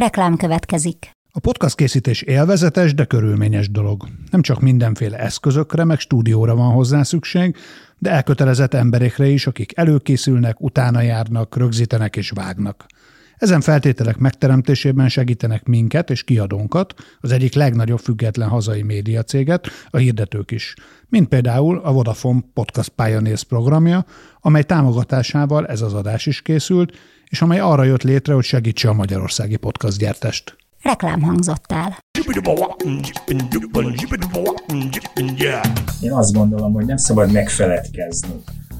Reklám következik. A podcast készítés élvezetes, de körülményes dolog. Nem csak mindenféle eszközökre, meg stúdióra van hozzá szükség, de elkötelezett emberekre is, akik előkészülnek, utána járnak, rögzítenek és vágnak. Ezen feltételek megteremtésében segítenek minket és kiadónkat, az egyik legnagyobb független hazai médiacéget, a hirdetők is, mint például a Vodafone Podcast Pioneers programja, amely támogatásával ez az adás is készült, és amely arra jött létre, hogy segítse a magyarországi podcast gyártást. Reklám hangzott el. Én azt gondolom, hogy nem szabad megfeledkezni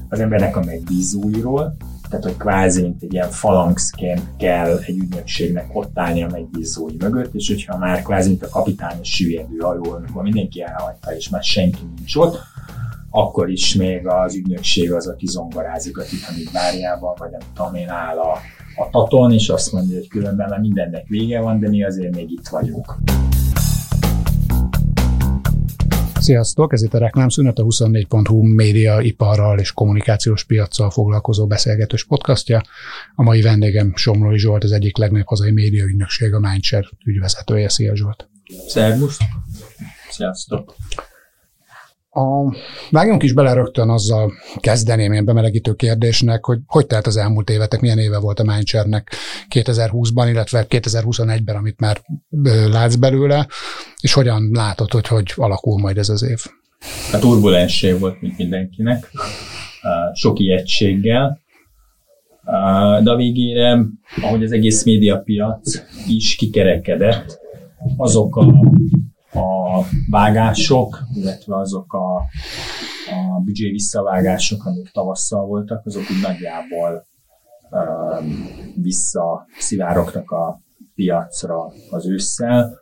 az embernek a megbízóiról, tehát hogy kvázi mint egy ilyen falangszként kell egy ügynökségnek ott állni a megbízói mögött, és hogyha már kvázi mint a kapitány a süllyedő hajó, amikor mindenki elhagyta, és már senki nincs ott, akkor is még az ügynökség az, aki zongorázik a Titanic bárjában, vagy nem tudom én áll a, a taton, és azt mondja, hogy különben már mindennek vége van, de mi azért még itt vagyunk. Sziasztok, ez itt a Reklámszünet, a 24.hu média, iparral és kommunikációs piaccal foglalkozó beszélgetős podcastja. A mai vendégem Somlói Zsolt, az egyik legnagyobb hazai média ügynökség, a Mindshare ügyvezetője. Szia Zsolt! Szervusz! Sziasztok! A, vágjunk is bele rögtön azzal kezdeném én bemelegítő kérdésnek, hogy hogy telt az elmúlt évetek, milyen éve volt a Mindshare-nek 2020-ban, illetve 2021-ben, amit már látsz belőle, és hogyan látod, hogy hogy alakul majd ez az év? A turbulens év volt, mint mindenkinek, sok ijegységgel, de a végére, ahogy az egész médiapiac is kikerekedett, azok a a vágások, illetve azok a, a büdzsé visszavágások, amik tavasszal voltak, azok úgy nagyjából um, visszaszivárogtak a piacra az ősszel,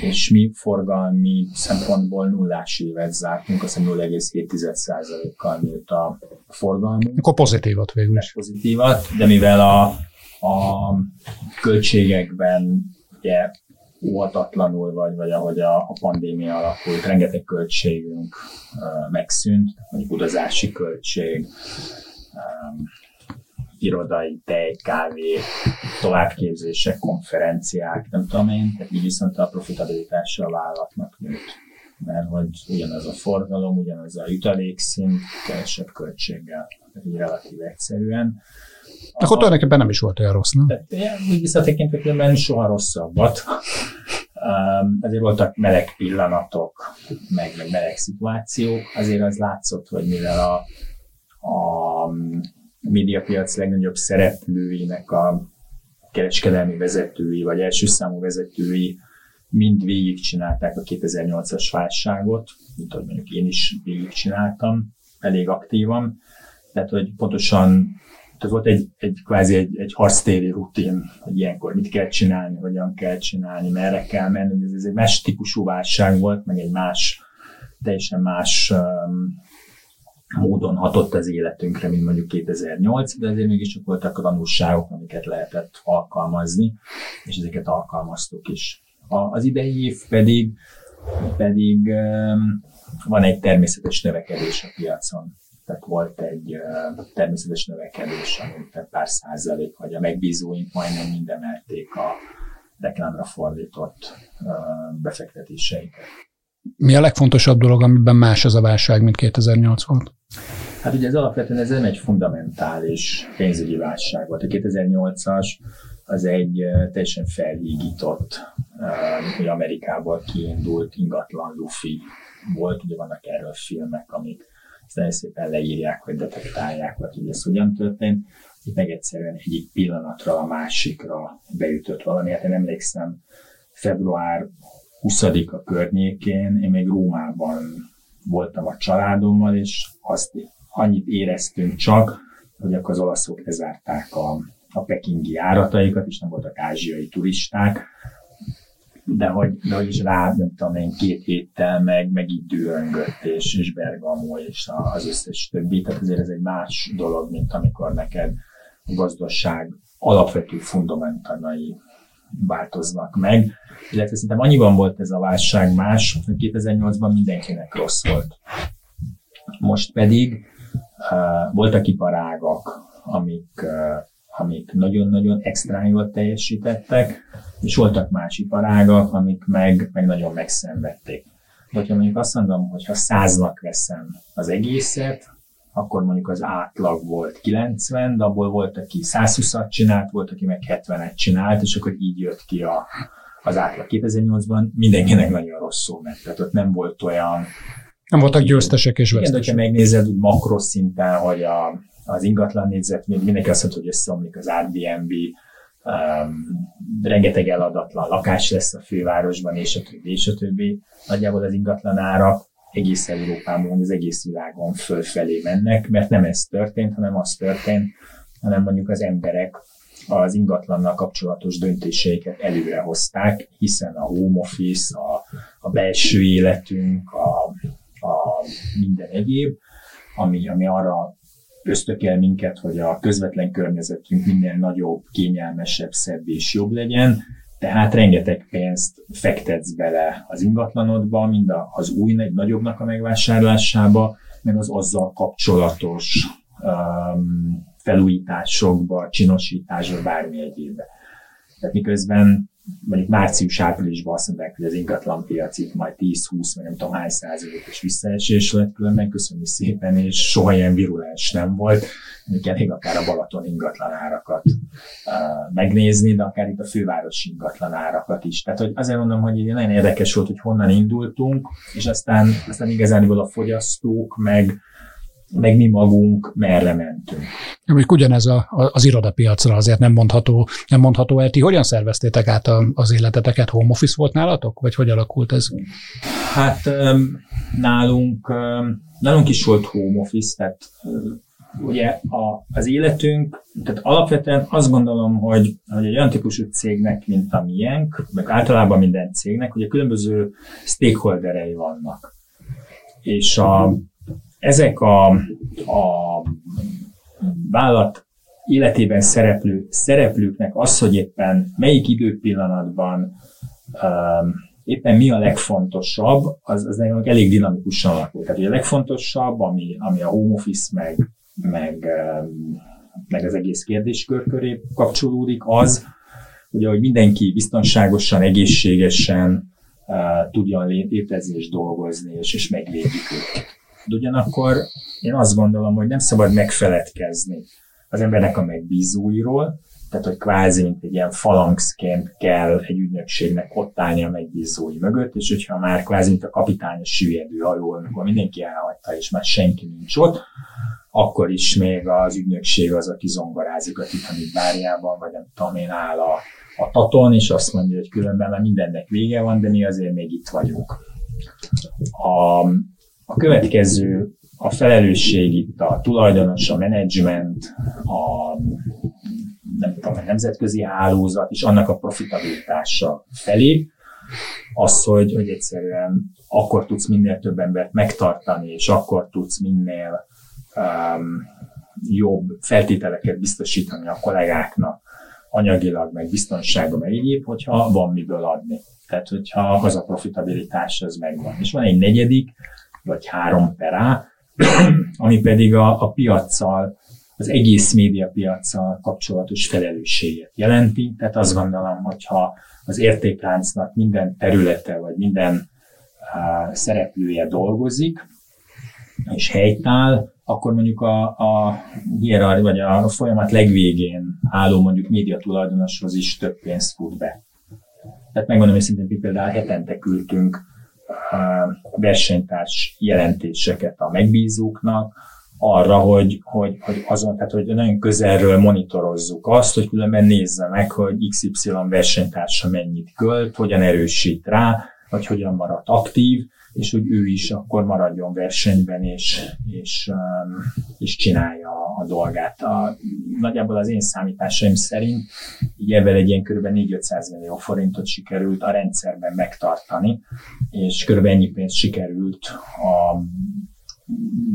és mi forgalmi szempontból nullás évet zártunk, azt 0,7%-kal nőtt a forgalmi. Akkor pozitívat végül is. Pozitívat, de mivel a, a költségekben ugye óhatatlanul, vagy, vagy ahogy a, a pandémia alakult, rengeteg költségünk uh, megszűnt, mondjuk utazási költség, um, irodai, tej, kávé, továbbképzések, konferenciák, nem tudom én, tehát így viszont a profitabilitása a vállalatnak nőtt. Mert hogy ugyanaz a forgalom, ugyanaz a jutalékszint, kevesebb költséggel, így relatív egyszerűen. Akkor tulajdonképpen nem is volt olyan rossz, nem? Úgy visszatekintve különben soha rosszabbat. Um, azért voltak meleg pillanatok, meg, meg meleg szituációk. Azért az látszott, hogy mivel a, a médiapiac legnagyobb szereplőinek a kereskedelmi vezetői, vagy első számú vezetői mind végigcsinálták a 2008-as válságot, mint ahogy mondjuk én is végigcsináltam, elég aktívan. Tehát, hogy pontosan tehát volt egy, egy kvázi egy, egy harctéri rutin, hogy ilyenkor mit kell csinálni, hogyan kell csinálni, merre kell menni. Ez, ez egy más típusú válság volt, meg egy más, teljesen más um, módon hatott az életünkre, mint mondjuk 2008, de azért mégiscsak voltak a tanulságok, amiket lehetett alkalmazni, és ezeket alkalmaztuk is. A, az idei év pedig, pedig um, van egy természetes növekedés a piacon tehát volt egy természetes növekedés, amit pár százalék, vagy a megbízóink majdnem mind emelték a reklámra fordított befektetéseiket. Mi a legfontosabb dolog, amiben más az a válság, mint 2008 volt? Hát ugye ez alapvetően ez nem egy fundamentális pénzügyi válság volt. A 2008-as az egy teljesen felhígított, hogy Amerikából kiindult ingatlan lufi volt, ugye vannak erről filmek, amik nagyon szépen leírják, hogy detektálják, vagy hogy ez hogyan történt. Itt meg egyszerűen egyik pillanatra a másikra beütött valami. Hát én emlékszem, február 20-a környékén én még Rómában voltam a családommal, és azt annyit éreztünk csak, hogy akkor az olaszok lezárták a, a pekingi járataikat, és nem voltak ázsiai turisták, de hogy, de hogy is rá, nem tudom én, két héttel meg, meg így és, és Bergamo, és az összes többi. Tehát azért ez egy más dolog, mint amikor neked a gazdaság alapvető fundamentalai változnak meg. Illetve szerintem annyiban volt ez a válság más, hogy 2008-ban mindenkinek rossz volt. Most pedig uh, voltak iparágak, amik, uh, amik nagyon-nagyon extra jól teljesítettek, és voltak más iparágak, amik meg, meg nagyon megszenvedték. Hogyha mondjuk azt mondom, hogy ha száznak veszem az egészet, akkor mondjuk az átlag volt 90, de abból volt, aki 120-at csinált, volt, aki meg 70-et csinált, és akkor így jött ki a, az átlag 2008-ban. Mindenkinek nagyon rosszul ment, tehát ott nem volt olyan... Nem voltak győztesek és vesztesek. Igen, de ha megnézed úgy makroszinten, hogy a, az ingatlan négyzet, mindenki azt mondta, hogy összeomlik az Airbnb, um, rengeteg eladatlan lakás lesz a fővárosban, és a többi, és a többi. Nagyjából az ingatlan árak egész Európában, az egész világon fölfelé mennek, mert nem ez történt, hanem az történt, hanem mondjuk az emberek az ingatlannal kapcsolatos döntéseiket előre hozták, hiszen a home office, a, a belső életünk, a, a minden egyéb, ami, ami arra ösztökél minket, hogy a közvetlen környezetünk minél nagyobb, kényelmesebb, szebb és jobb legyen, tehát rengeteg pénzt fektetsz bele az ingatlanodba, mind az új, egy nagyobbnak a megvásárlásába, meg az azzal kapcsolatos um, felújításokba, csinosításba, bármi egyébbe. Tehát miközben mondjuk március-áprilisban azt mondják, hogy az ingatlan piac itt majd 10-20, vagy nem tudom hány százalékos visszaesés lett, különben köszönni szépen, és soha ilyen virulens nem volt. Mondjuk elég akár a Balaton ingatlan árakat uh, megnézni, de akár itt a főváros ingatlan árakat is. Tehát hogy azért mondom, hogy nagyon érdekes volt, hogy honnan indultunk, és aztán, aztán igazán a fogyasztók, meg, meg mi magunk merre mentünk. Mondjuk ugyanez a, az irodapiacra azért nem mondható, nem mondható el. Ti hogyan szerveztétek át a, az életeteket? Home office volt nálatok? Vagy hogy alakult ez? Hát nálunk, nálunk is volt home office, tehát ugye a, az életünk, tehát alapvetően azt gondolom, hogy, hogy egy olyan típusú cégnek, mint a miénk, meg általában minden cégnek, ugye különböző stakeholderei vannak. És a, ezek a, a vállalat életében szereplő szereplőknek az, hogy éppen melyik időpillanatban um, éppen mi a legfontosabb, az, az elég dinamikusan alakul. Tehát a legfontosabb, ami, ami a home office meg, meg, meg az egész kérdéskör köré kapcsolódik, az, ugye, hogy mindenki biztonságosan, egészségesen uh, tudjon létezni és dolgozni, és, és megvédjük őket. De ugyanakkor én azt gondolom, hogy nem szabad megfeledkezni az embernek a megbízóiról, tehát hogy kvázi, mint egy ilyen falangszként kell egy ügynökségnek ott állni a megbízói mögött, és hogyha már kvázi, mint a kapitány a süllyedő hajó, amikor mindenki elhagyta, és már senki nincs ott, akkor is még az ügynökség az, aki zongorázik a Titanic bárjában, vagy nem tudom én, áll a, a taton, és azt mondja, hogy különben már mindennek vége van, de mi azért még itt vagyunk. A, a következő a felelősség itt a tulajdonos, a menedzsment, a nem tudom, a nemzetközi hálózat és annak a profitabilitása felé, az, hogy, hogy egyszerűen akkor tudsz minél több embert megtartani, és akkor tudsz minél um, jobb feltételeket biztosítani a kollégáknak, anyagilag, meg biztonságban, meg egyéb, hogyha van miből adni. Tehát, hogyha az a profitabilitás az megvan. És van egy negyedik, vagy három perá, ami pedig a, a piaccal, az egész médiapiacsal kapcsolatos felelősséget jelenti. Tehát azt gondolom, hogyha az értékláncnak minden területe, vagy minden uh, szereplője dolgozik, és helytáll, akkor mondjuk a, a vagy a folyamat legvégén álló mondjuk média tulajdonoshoz is több pénzt fut be. Tehát megmondom őszintén, hogy például hetente küldtünk versenytárs jelentéseket a megbízóknak, arra, hogy, hogy, hogy azon, tehát hogy nagyon közelről monitorozzuk azt, hogy különben nézze meg, hogy XY versenytársa mennyit költ, hogyan erősít rá, vagy hogyan marad aktív, és hogy ő is akkor maradjon versenyben, és, és, um, és csinálja a dolgát. A, nagyjából az én számításaim szerint így ebben egy ilyen kb. 4-500 millió forintot sikerült a rendszerben megtartani, és kb. ennyi pénzt sikerült a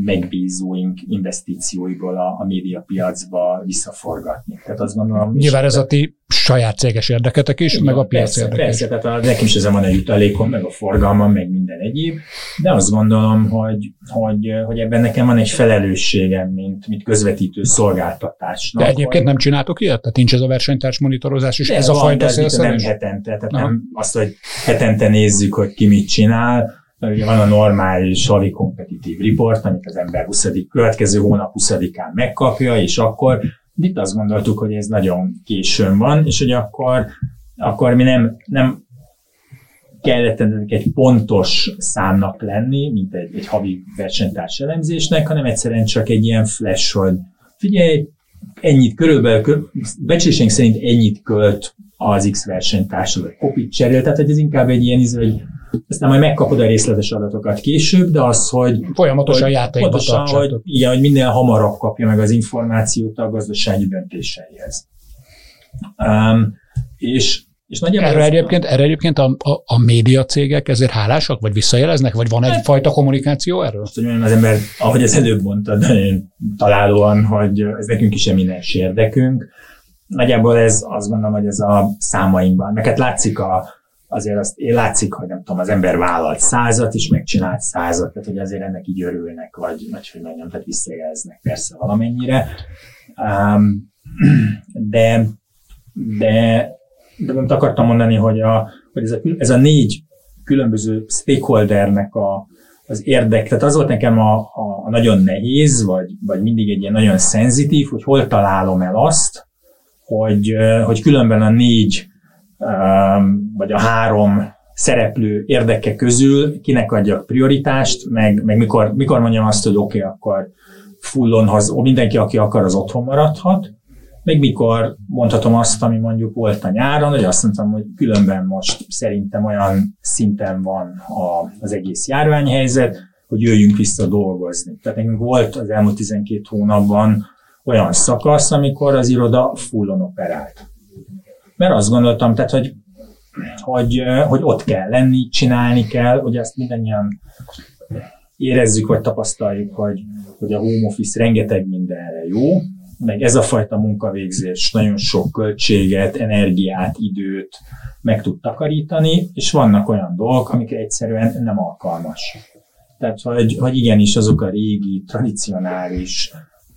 megbízóink investícióiból a, a médiapiacba visszaforgatni. Tehát azt gondolom... Nyilván ez a ti saját céges érdeketek is, meg a piac persze, érdeke Persze, tehát a, nekem is ezen van a jutalékom, meg a forgalmam, meg minden egyéb, de azt gondolom, hogy, hogy, hogy ebben nekem van egy felelősségem, mint, mint közvetítő szolgáltatásnak. De egyébként hogy, nem csináltok ilyet? Tehát nincs ez a versenytárs monitorozás, de ez a van, fajta de nem hetente, tehát Aha. nem azt, hogy hetente nézzük, hogy ki mit csinál, mert ugye van a normális havi kompetitív report, amit az ember 20. következő hónap 20-án megkapja, és akkor itt azt gondoltuk, hogy ez nagyon későn van, és hogy akkor, akkor mi nem, nem kellett ennek egy pontos számnak lenni, mint egy, egy havi versenytárs elemzésnek, hanem egyszerűen csak egy ilyen flash, hogy figyelj, ennyit körülbelül, kö- becslésénk szerint ennyit költ az X versenytársad, vagy kopit cserél, tehát hogy ez inkább egy ilyen, íz, hogy aztán majd megkapod a részletes adatokat később, de az, hogy Folyamatosan hogy játékba pontosan, hogy, tartsátok. igen, hogy minél hamarabb kapja meg az információt a gazdasági döntéseihez. Um, és, és nagyjából Erre ez- egyébként, erre egyébként a, a, a média cégek ezért hálásak, vagy visszajeleznek, vagy van Hát- egyfajta kommunikáció erről? Most, hogy mondjam, az ember, ahogy az előbb mondtad, nagyon találóan, hogy ez nekünk is eminens érdekünk. Nagyjából ez azt gondolom, hogy ez a számainkban. Meket látszik a, azért azt én látszik, hogy nem tudom, az ember vállalt százat, és megcsinált százat, tehát hogy azért ennek így örülnek, vagy, vagy hogy mondjam, tehát visszajeleznek persze valamennyire. Um, de, de, de amit akartam mondani, hogy, a, hogy ez, a, ez a négy különböző stakeholdernek a, az érdek, tehát az volt nekem a, a, nagyon nehéz, vagy, vagy mindig egy ilyen nagyon szenzitív, hogy hol találom el azt, hogy, hogy különben a négy vagy a három szereplő érdeke közül kinek adjak prioritást, meg, meg mikor, mikor mondjam azt, hogy oké, okay, akkor fullon, hoz, mindenki, aki akar, az otthon maradhat, meg mikor mondhatom azt, ami mondjuk volt a nyáron, hogy azt mondtam, hogy különben most szerintem olyan szinten van a, az egész járványhelyzet, hogy jöjjünk vissza dolgozni. Tehát nekünk volt az elmúlt 12 hónapban olyan szakasz, amikor az iroda fullon operált. Mert azt gondoltam, tehát, hogy, hogy, hogy ott kell lenni, csinálni kell, hogy ezt mindannyian érezzük, vagy tapasztaljuk, hogy, hogy a home office rengeteg mindenre jó, meg ez a fajta munkavégzés nagyon sok költséget, energiát, időt meg tud takarítani, és vannak olyan dolgok, amikre egyszerűen nem alkalmas. Tehát, hogy, hogy igenis azok a régi, tradicionális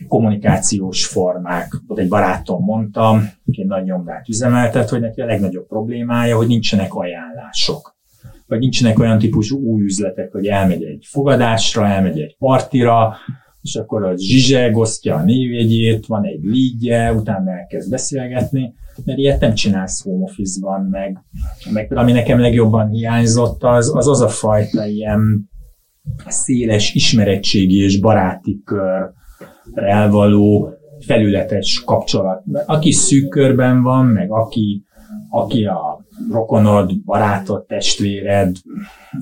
kommunikációs formák, ott egy barátom mondta, aki nagy nyomdát üzemeltet, hogy neki a legnagyobb problémája, hogy nincsenek ajánlások. Vagy nincsenek olyan típusú új üzletek, hogy elmegy egy fogadásra, elmegy egy partira, és akkor az zsizseg osztja a névjegyét, van egy leadje, utána elkezd beszélgetni, mert ilyet nem csinálsz home office-ban, meg, meg ami nekem legjobban hiányzott, az az, az a fajta ilyen széles ismerettségi és baráti körrel való felületes kapcsolat. Aki szűk körben van, meg aki, aki a rokonod, barátod, testvéred,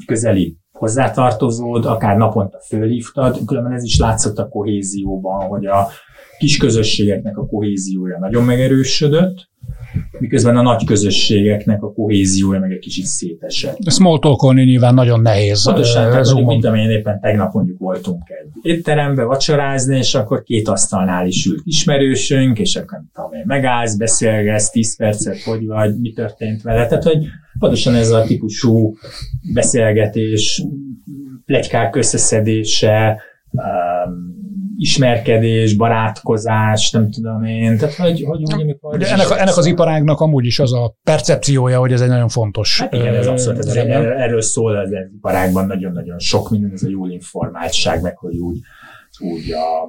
közeli hozzátartozód, akár naponta fölhívtad, különben ez is látszott a kohézióban, hogy a kis közösségeknek a kohéziója nagyon megerősödött, miközben a nagy közösségeknek a kohéziója meg egy kicsit szétesett. Small talkolni nyilván nagyon nehéz. Pontosan, eh, tehát mint amilyen éppen tegnap mondjuk voltunk egy étterembe vacsorázni, és akkor két asztalnál is ült ismerősünk, és akkor tudom én, megállsz, beszélgetsz, 10 percet, hogy vagy, mi történt vele. Tehát, hogy pontosan ez a típusú beszélgetés, plegykák összeszedése, um, ismerkedés, barátkozás, nem tudom én. Tehát, hogy, hogy úgy, amikor... De ennek, ennek az iparágnak amúgy is az a percepciója, hogy ez egy nagyon fontos. Hát igen, ez abszolút, ez, erről, erről szól az iparágban nagyon-nagyon sok minden, ez a jól informáltság, meg hogy úgy, úgy a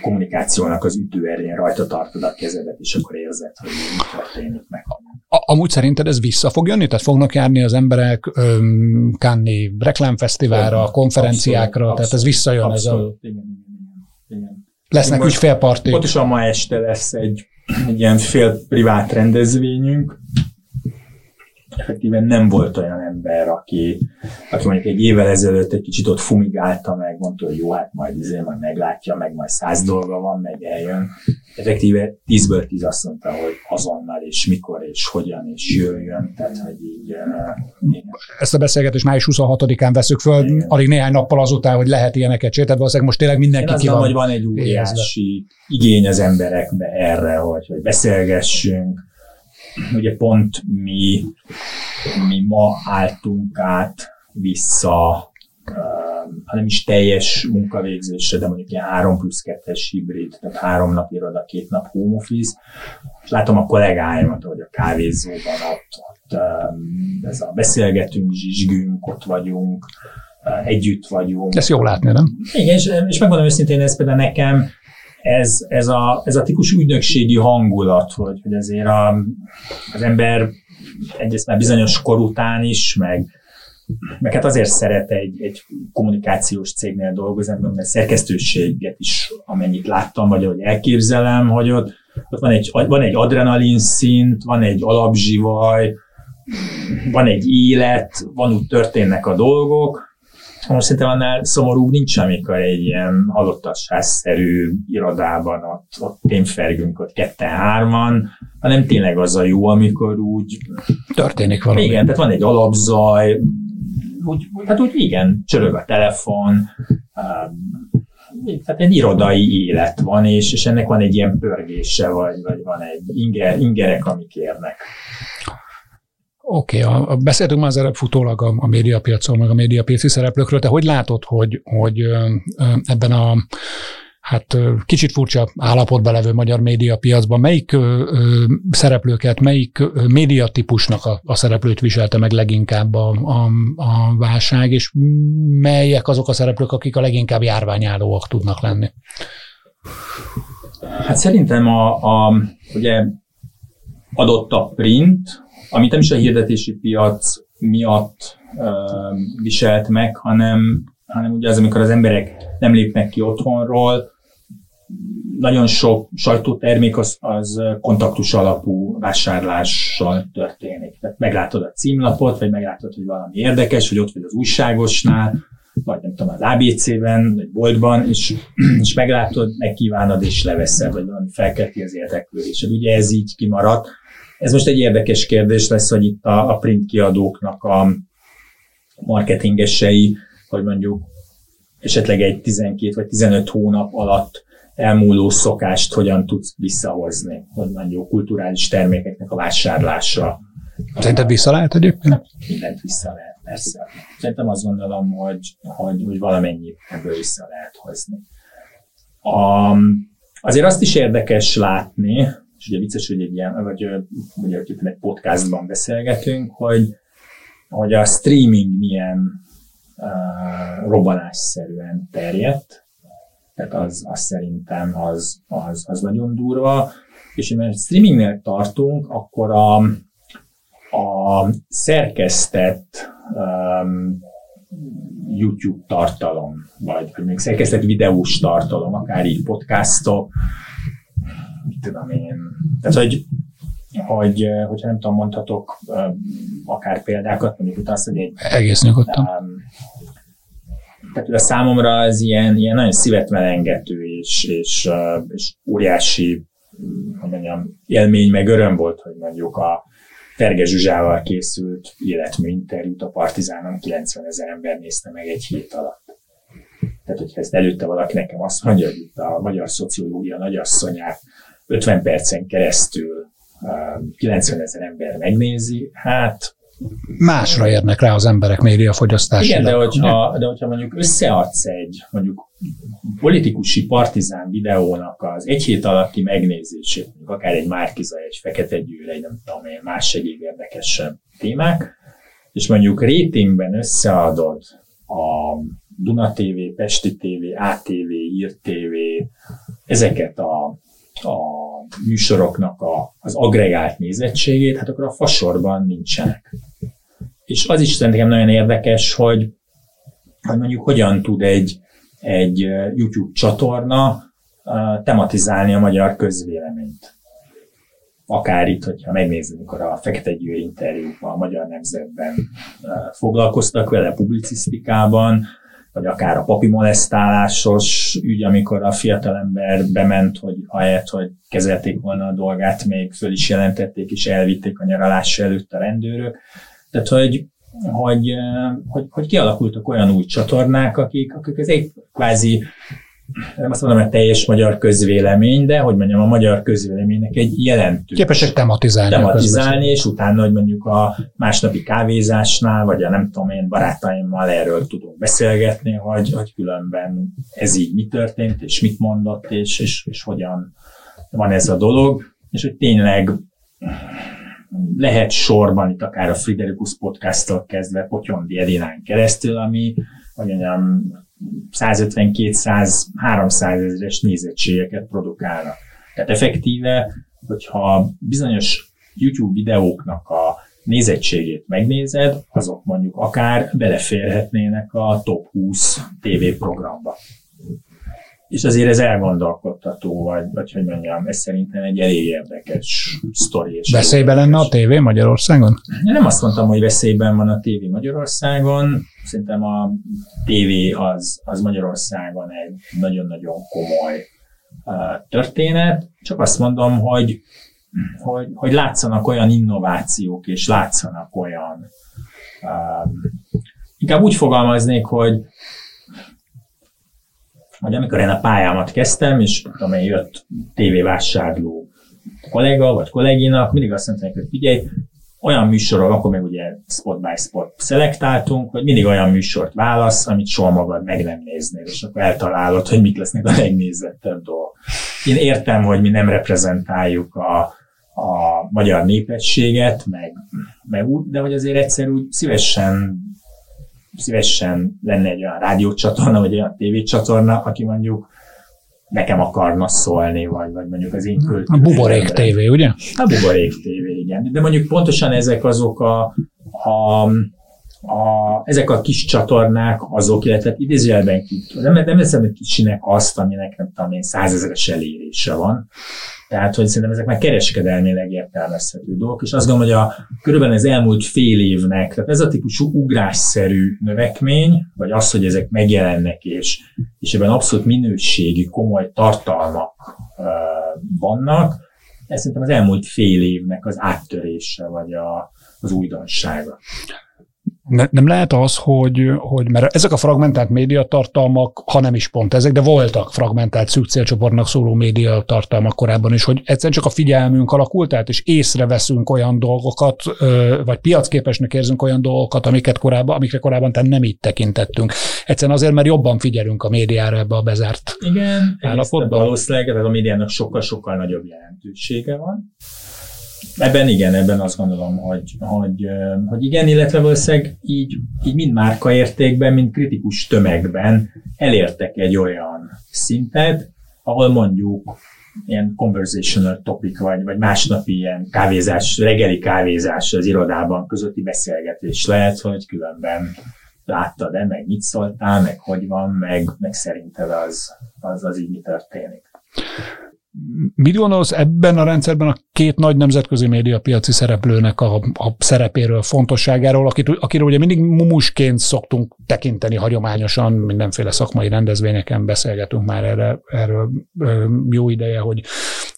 kommunikációnak az ütőerén rajta tartod a kezedet, és akkor érzed, hogy mi történik meg. A- Amúgy szerinted ez vissza fog jönni? Tehát fognak járni az emberek öm, Cannes reklámfesztiválra, konferenciákra, Abszolút, tehát ez visszajön. Ez a, Abszolút, igen, igen, igen, igen. lesznek Most- ügyfélpartik. Pontosan ma este lesz egy, egy ilyen fél privát rendezvényünk, effektíven nem volt olyan ember, aki, aki mondjuk egy évvel ezelőtt egy kicsit ott fumigálta meg, mondta, hogy jó, hát majd izé, majd meglátja, meg majd száz dolga van, meg eljön. Effektíve tízből tíz azt mondta, hogy azonnal, és mikor, és hogyan, és jöjjön. Tehát, hogy így, uh, Ezt a beszélgetést május 26-án veszük föl, igen. alig néhány nappal azután, hogy lehet ilyeneket csinálni, tehát valószínűleg most tényleg mindenki Én ki van. hogy van egy óriási igény az emberekbe erre, hogy, hogy beszélgessünk, ugye pont mi, mi ma álltunk át vissza, ha nem is teljes munkavégzésre, de mondjuk ilyen 3 plusz 2-es hibrid, tehát három nap iroda, két nap home office. És látom a kollégáimat, hogy a kávézóban ott, ott ez a beszélgetünk, zsizsgünk, ott vagyunk, együtt vagyunk. Ezt jó látni, nem? Igen, és, és megmondom őszintén, ez például nekem ez, ez, a, ez a típus ügynökségi hangulat, hogy, hogy azért a, az ember egyrészt már bizonyos kor után is, meg, meg hát azért szeret egy, egy kommunikációs cégnél dolgozni, mert szerkesztőséget is, amennyit láttam, vagy ahogy elképzelem, hogy ott, ott van, egy, van egy adrenalin szint, van egy alapzsivaj, van egy élet, van úgy történnek a dolgok, most szerintem annál szomorúbb nincs, amikor egy ilyen halottassásszerű irodában ott, ott tényfergünk ott ketten-hárman, hanem tényleg az a jó, amikor úgy... Történik valami. Igen, tehát van egy alapzaj, úgy, hát úgy igen, csörög a telefon, tehát egy irodai élet van, és, és ennek van egy ilyen pörgése, vagy, vagy van egy inger, ingerek, amik érnek. Oké, okay, beszéltünk már az előbb futólag a, a médiapiacon, meg a médiapiaci szereplőkről. Te hogy látod, hogy, hogy ebben a hát kicsit furcsa állapotban levő magyar médiapiacban melyik ö, ö, szereplőket, melyik ö, médiatípusnak a, a szereplőt viselte meg leginkább a, a, a válság, és melyek azok a szereplők, akik a leginkább járványállóak tudnak lenni? Hát szerintem a, a ugye adott a print, amit nem is a hirdetési piac miatt uh, viselt meg, hanem, hanem ugye az, amikor az emberek nem lépnek ki otthonról, nagyon sok sajtótermék az, az kontaktus alapú vásárlással történik. Tehát meglátod a címlapot, vagy meglátod, hogy valami érdekes, hogy ott vagy az újságosnál, vagy nem tudom, az ABC-ben, vagy boltban, és, és meglátod, megkívánod, és leveszed, vagy valami felkelti az érdeklődésed. Ugye ez így kimaradt. Ez most egy érdekes kérdés lesz, hogy itt a, a print kiadóknak a marketingesei, hogy mondjuk esetleg egy 12 vagy 15 hónap alatt elmúló szokást hogyan tudsz visszahozni, hogy mondjuk kulturális termékeknek a vásárlása. Szerinted vissza lehet egyébként? Hát, mindent vissza lehet, persze. Szerintem azt gondolom, hogy, hogy, hogy valamennyi ebből vissza lehet hozni. A, azért azt is érdekes látni, és ugye vicces, hogy egy ilyen, vagy ugye egy podcastban beszélgetünk, hogy, hogy a streaming milyen uh, robbanásszerűen terjedt, tehát az, az szerintem az, az, az nagyon durva, és mert streamingnél tartunk, akkor a, a szerkesztett um, YouTube tartalom, vagy, vagy még szerkesztett videós tartalom, akár így podcastok, tudom én. Tehát, hogy, hogy hogyha nem tudom, mondhatok akár példákat, mondjuk itt azt, hogy egy... Egész nyugodtan. Um, tehát a számomra az ilyen, ilyen nagyon szívet melengető és, és, és óriási hogy mondjam, élmény, meg öröm volt, hogy mondjuk a Ferge Zsuzsával készült életmű interjút a Partizánon 90 ezer ember nézte meg egy hét alatt. Tehát, hogyha ezt előtte valaki nekem azt mondja, hogy itt a magyar szociológia nagyasszonyát 50 percen keresztül 90 ezer ember megnézi, hát másra érnek rá az emberek médiafogyasztására. Igen, de hogyha, de hogyha mondjuk összeadsz egy mondjuk politikusi partizán videónak az egy hét alatti megnézését, mondjuk akár egy Márkiza, egy Fekete Győr, egy nem tudom én, más egyéb érdekesebb témák, és mondjuk ratingben összeadod a Duna TV, Pesti TV, ATV, Ír TV, ezeket a, a műsoroknak a, az agregált nézettségét, hát akkor a fasorban nincsenek. És az is szerintem nagyon érdekes, hogy, hogy mondjuk hogyan tud egy, egy YouTube csatorna tematizálni a magyar közvéleményt. akár itt, hogyha megnézzük, amikor a Fekete Győr interjúban a Magyar Nemzetben foglalkoztak vele publicisztikában, vagy akár a papi molesztálásos ügy, amikor a fiatalember bement, hogy ahelyett, hogy kezelték volna a dolgát, még föl is jelentették, és elvitték a nyaralás előtt a rendőrök. Tehát, hogy, hogy, hogy, hogy kialakultak olyan új csatornák, akik, akik az egy kvázi nem azt mondom, hogy teljes magyar közvélemény, de hogy mondjam, a magyar közvéleménynek egy jelentős. Képesek tematizálni. Tematizálni, és utána, hogy mondjuk a másnapi kávézásnál, vagy a nem tudom én barátaimmal erről tudunk beszélgetni, hogy, hogy különben ez így mi történt, és mit mondott, és, és, és hogyan van ez a dolog, és hogy tényleg lehet sorban itt akár a Friderikus podcast kezdve Potyondi Edinán keresztül, ami, hogy mondjam, 150-200-300 ezeres nézettségeket produkálnak. Tehát effektíve, hogyha bizonyos YouTube videóknak a nézettségét megnézed, azok mondjuk akár beleférhetnének a top 20 TV programba. És azért ez elgondolkodtató, vagy, vagy hogy mondjam, ez szerintem egy elég érdekes sztori. Veszélyben lenne a tévé Magyarországon? Nem azt mondtam, hogy veszélyben van a tévé Magyarországon. Szerintem a tévé az, az Magyarországon egy nagyon-nagyon komoly uh, történet. Csak azt mondom, hogy, hogy, hogy látszanak olyan innovációk, és látszanak olyan uh, inkább úgy fogalmaznék, hogy hogy amikor én a pályámat kezdtem, és tudom én, jött tévévásárló kollega vagy kolléginak, mindig azt mondták, hogy figyelj, olyan műsorról, akkor még ugye spot by spot szelektáltunk, hogy mindig olyan műsort válasz, amit soha magad meg nem néznél, és akkor eltalálod, hogy mik lesznek a legnézettebb dolgok. Én értem, hogy mi nem reprezentáljuk a, a magyar népességet, meg, meg úgy, de hogy azért egyszer úgy szívesen szívesen lenne egy olyan rádiócsatorna, vagy olyan tévécsatorna, aki mondjuk nekem akarna szólni, vagy, vagy mondjuk az én A Buborék TV, ugye? A Buborék TV, igen. De mondjuk pontosan ezek azok a, a, a ezek a kis csatornák azok, illetve idézőjelben nem, nem hiszem, hogy kicsinek azt, aminek nem tudom én százezeres elérése van, tehát, hogy szerintem ezek már kereskedelmileg értelmezhető dolgok, és azt gondolom, hogy a, körülbelül az elmúlt fél évnek, tehát ez a típusú ugrásszerű növekmény, vagy az, hogy ezek megjelennek, és, és ebben abszolút minőségi, komoly tartalmak uh, vannak, ez szerintem az elmúlt fél évnek az áttörése, vagy a, az újdonsága. Ne, nem lehet az, hogy, hogy mert ezek a fragmentált médiatartalmak, ha nem is pont ezek, de voltak fragmentált szűk célcsoportnak szóló médiatartalmak korábban is, hogy egyszerűen csak a figyelmünk alakult át, és észreveszünk olyan dolgokat, vagy piacképesnek érzünk olyan dolgokat, amiket korábban, amikre korábban tehát nem így tekintettünk. Egyszerűen azért, mert jobban figyelünk a médiára ebbe a bezárt Igen, állapotban. Valószínűleg a médiának sokkal-sokkal nagyobb jelentősége van. Ebben igen, ebben azt gondolom, hogy, hogy, hogy igen, illetve valószínűleg így, így mind márkaértékben, mind kritikus tömegben elértek egy olyan szintet, ahol mondjuk ilyen conversational topic, vagy, vagy másnapi ilyen kávézás, reggeli kávézás az irodában közötti beszélgetés lehet, hogy különben láttad-e, meg mit szóltál, meg hogy van, meg, meg szerinted az, az, az így mi történik. Mit gondolsz ebben a rendszerben a két nagy nemzetközi médiapiaci szereplőnek a, a szerepéről, fontosságáról, akit, akiről ugye mindig mumusként szoktunk tekinteni hagyományosan, mindenféle szakmai rendezvényeken beszélgetünk már erre, erről jó ideje, hogy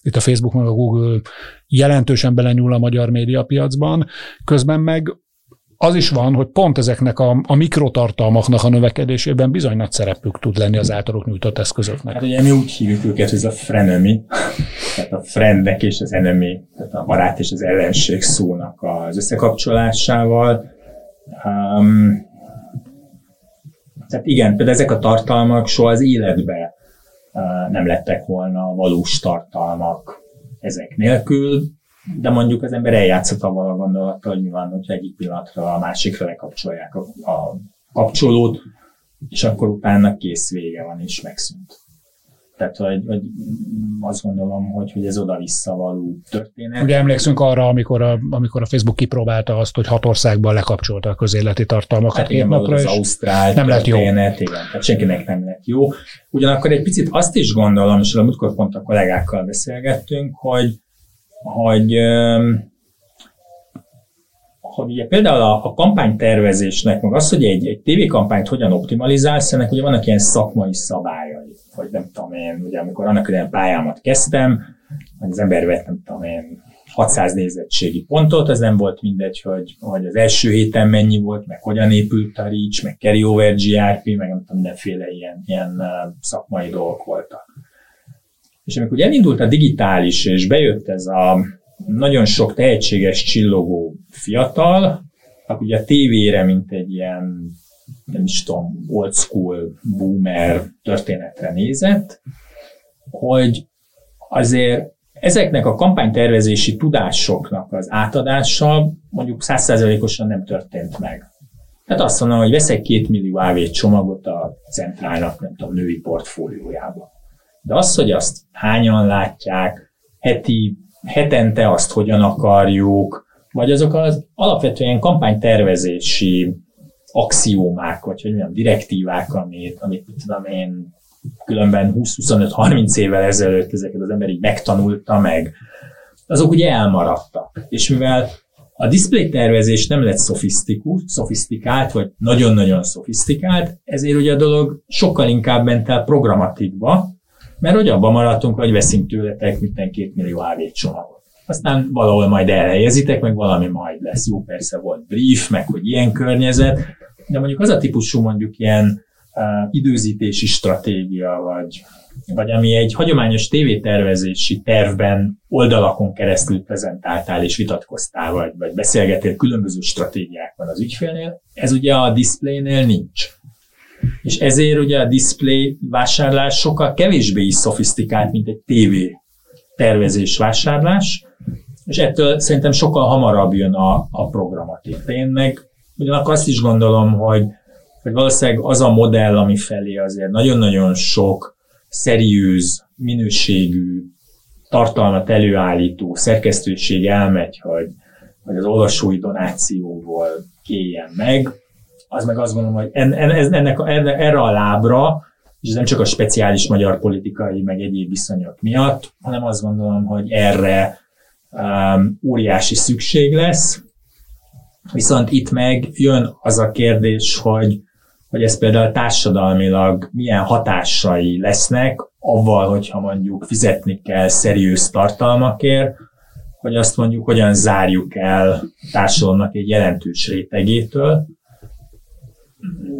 itt a Facebook meg a Google jelentősen belenyúl a magyar médiapiacban, közben meg az is van, hogy pont ezeknek a, a mikrotartalmaknak a növekedésében bizony nagy szerepük tud lenni az általuk nyújtott eszközöknek. Hát ugye mi úgy hívjuk őket, hogy ez a frenemy, tehát a friendnek és az enemy, tehát a barát és az ellenség szónak az összekapcsolásával. Um, tehát igen, például ezek a tartalmak soha az életben uh, nem lettek volna valós tartalmak ezek nélkül, de mondjuk az ember eljátszott avval a gondolattal, hogy mi van, hogy egyik pillanatra a másikra lekapcsolják a, a kapcsolót, és akkor utána kész vége van, és megszűnt. Tehát, hogy, hogy azt gondolom, hogy, hogy ez oda-vissza való történet. Ugye emlékszünk arra, amikor a, amikor a Facebook kipróbálta azt, hogy hat országban lekapcsolta a közéleti tartalmakat hát igen, napra, az Ausztrál nem lett jó. Igen, tehát senkinek nem lett jó. Ugyanakkor egy picit azt is gondolom, és múltkor pont a kollégákkal beszélgettünk, hogy hogy hogy ugye például a, a kampánytervezésnek, meg az, hogy egy, egy tévékampányt hogyan optimalizálsz, ennek ugye vannak ilyen szakmai szabályai, hogy nem tudom én, ugye amikor annak ilyen pályámat kezdtem, hogy az ember vett, nem tudom én, 600 nézettségi pontot, ez nem volt mindegy, hogy, hogy az első héten mennyi volt, meg hogyan épült a Reach, meg carryover GRP, meg nem tudom, mindenféle ilyen, ilyen szakmai dolgok voltak. És amikor elindult a digitális, és bejött ez a nagyon sok tehetséges, csillogó fiatal, akkor ugye a tévére, mint egy ilyen, nem is tudom, old school boomer történetre nézett, hogy azért ezeknek a kampánytervezési tudásoknak az átadása mondjuk százszerzelékosan nem történt meg. Tehát azt mondom, hogy veszek két millió AV csomagot a centrálnak, nem tudom, női portfóliójába. De az, hogy azt hányan látják, heti, hetente azt hogyan akarjuk, vagy azok az alapvetően kampánytervezési axiómák, vagy hogy mondjam, direktívák, amit, amit tudom én, különben 20-25-30 évvel ezelőtt ezeket az ember megtanulta meg, azok ugye elmaradtak. És mivel a display tervezés nem lett szofisztikus, szofisztikált, vagy nagyon-nagyon szofisztikált, ezért ugye a dolog sokkal inkább ment el programatikba, mert hogy abban maradtunk, hogy veszünk tőletek minden két millió AV csomagot. Aztán valahol majd elhelyezitek, meg valami majd lesz. Jó, persze volt brief, meg hogy ilyen környezet, de mondjuk az a típusú mondjuk ilyen uh, időzítési stratégia, vagy, vagy ami egy hagyományos tévétervezési tervben oldalakon keresztül prezentáltál és vitatkoztál, vagy, vagy beszélgetél különböző stratégiákban az ügyfélnél, ez ugye a displaynél nincs. És ezért ugye a display vásárlás sokkal kevésbé is szofisztikált, mint egy TV tervezés vásárlás, és ettől szerintem sokkal hamarabb jön a, a programatik. Én meg ugyanakkor azt is gondolom, hogy, hogy valószínűleg az a modell, ami felé azért nagyon-nagyon sok szeriűz, minőségű, tartalmat előállító szerkesztőség elmegy, hogy, hogy az olvasói donációból kéljen meg, az meg azt gondolom, hogy en, en, ennek, erre a lábra, és ez nem csak a speciális magyar politikai, meg egyéb viszonyok miatt, hanem azt gondolom, hogy erre um, óriási szükség lesz. Viszont itt meg jön az a kérdés, hogy, hogy ez például társadalmilag milyen hatásai lesznek, avval, hogyha mondjuk fizetni kell szeriős tartalmakért, hogy azt mondjuk hogyan zárjuk el társadalomnak egy jelentős rétegétől,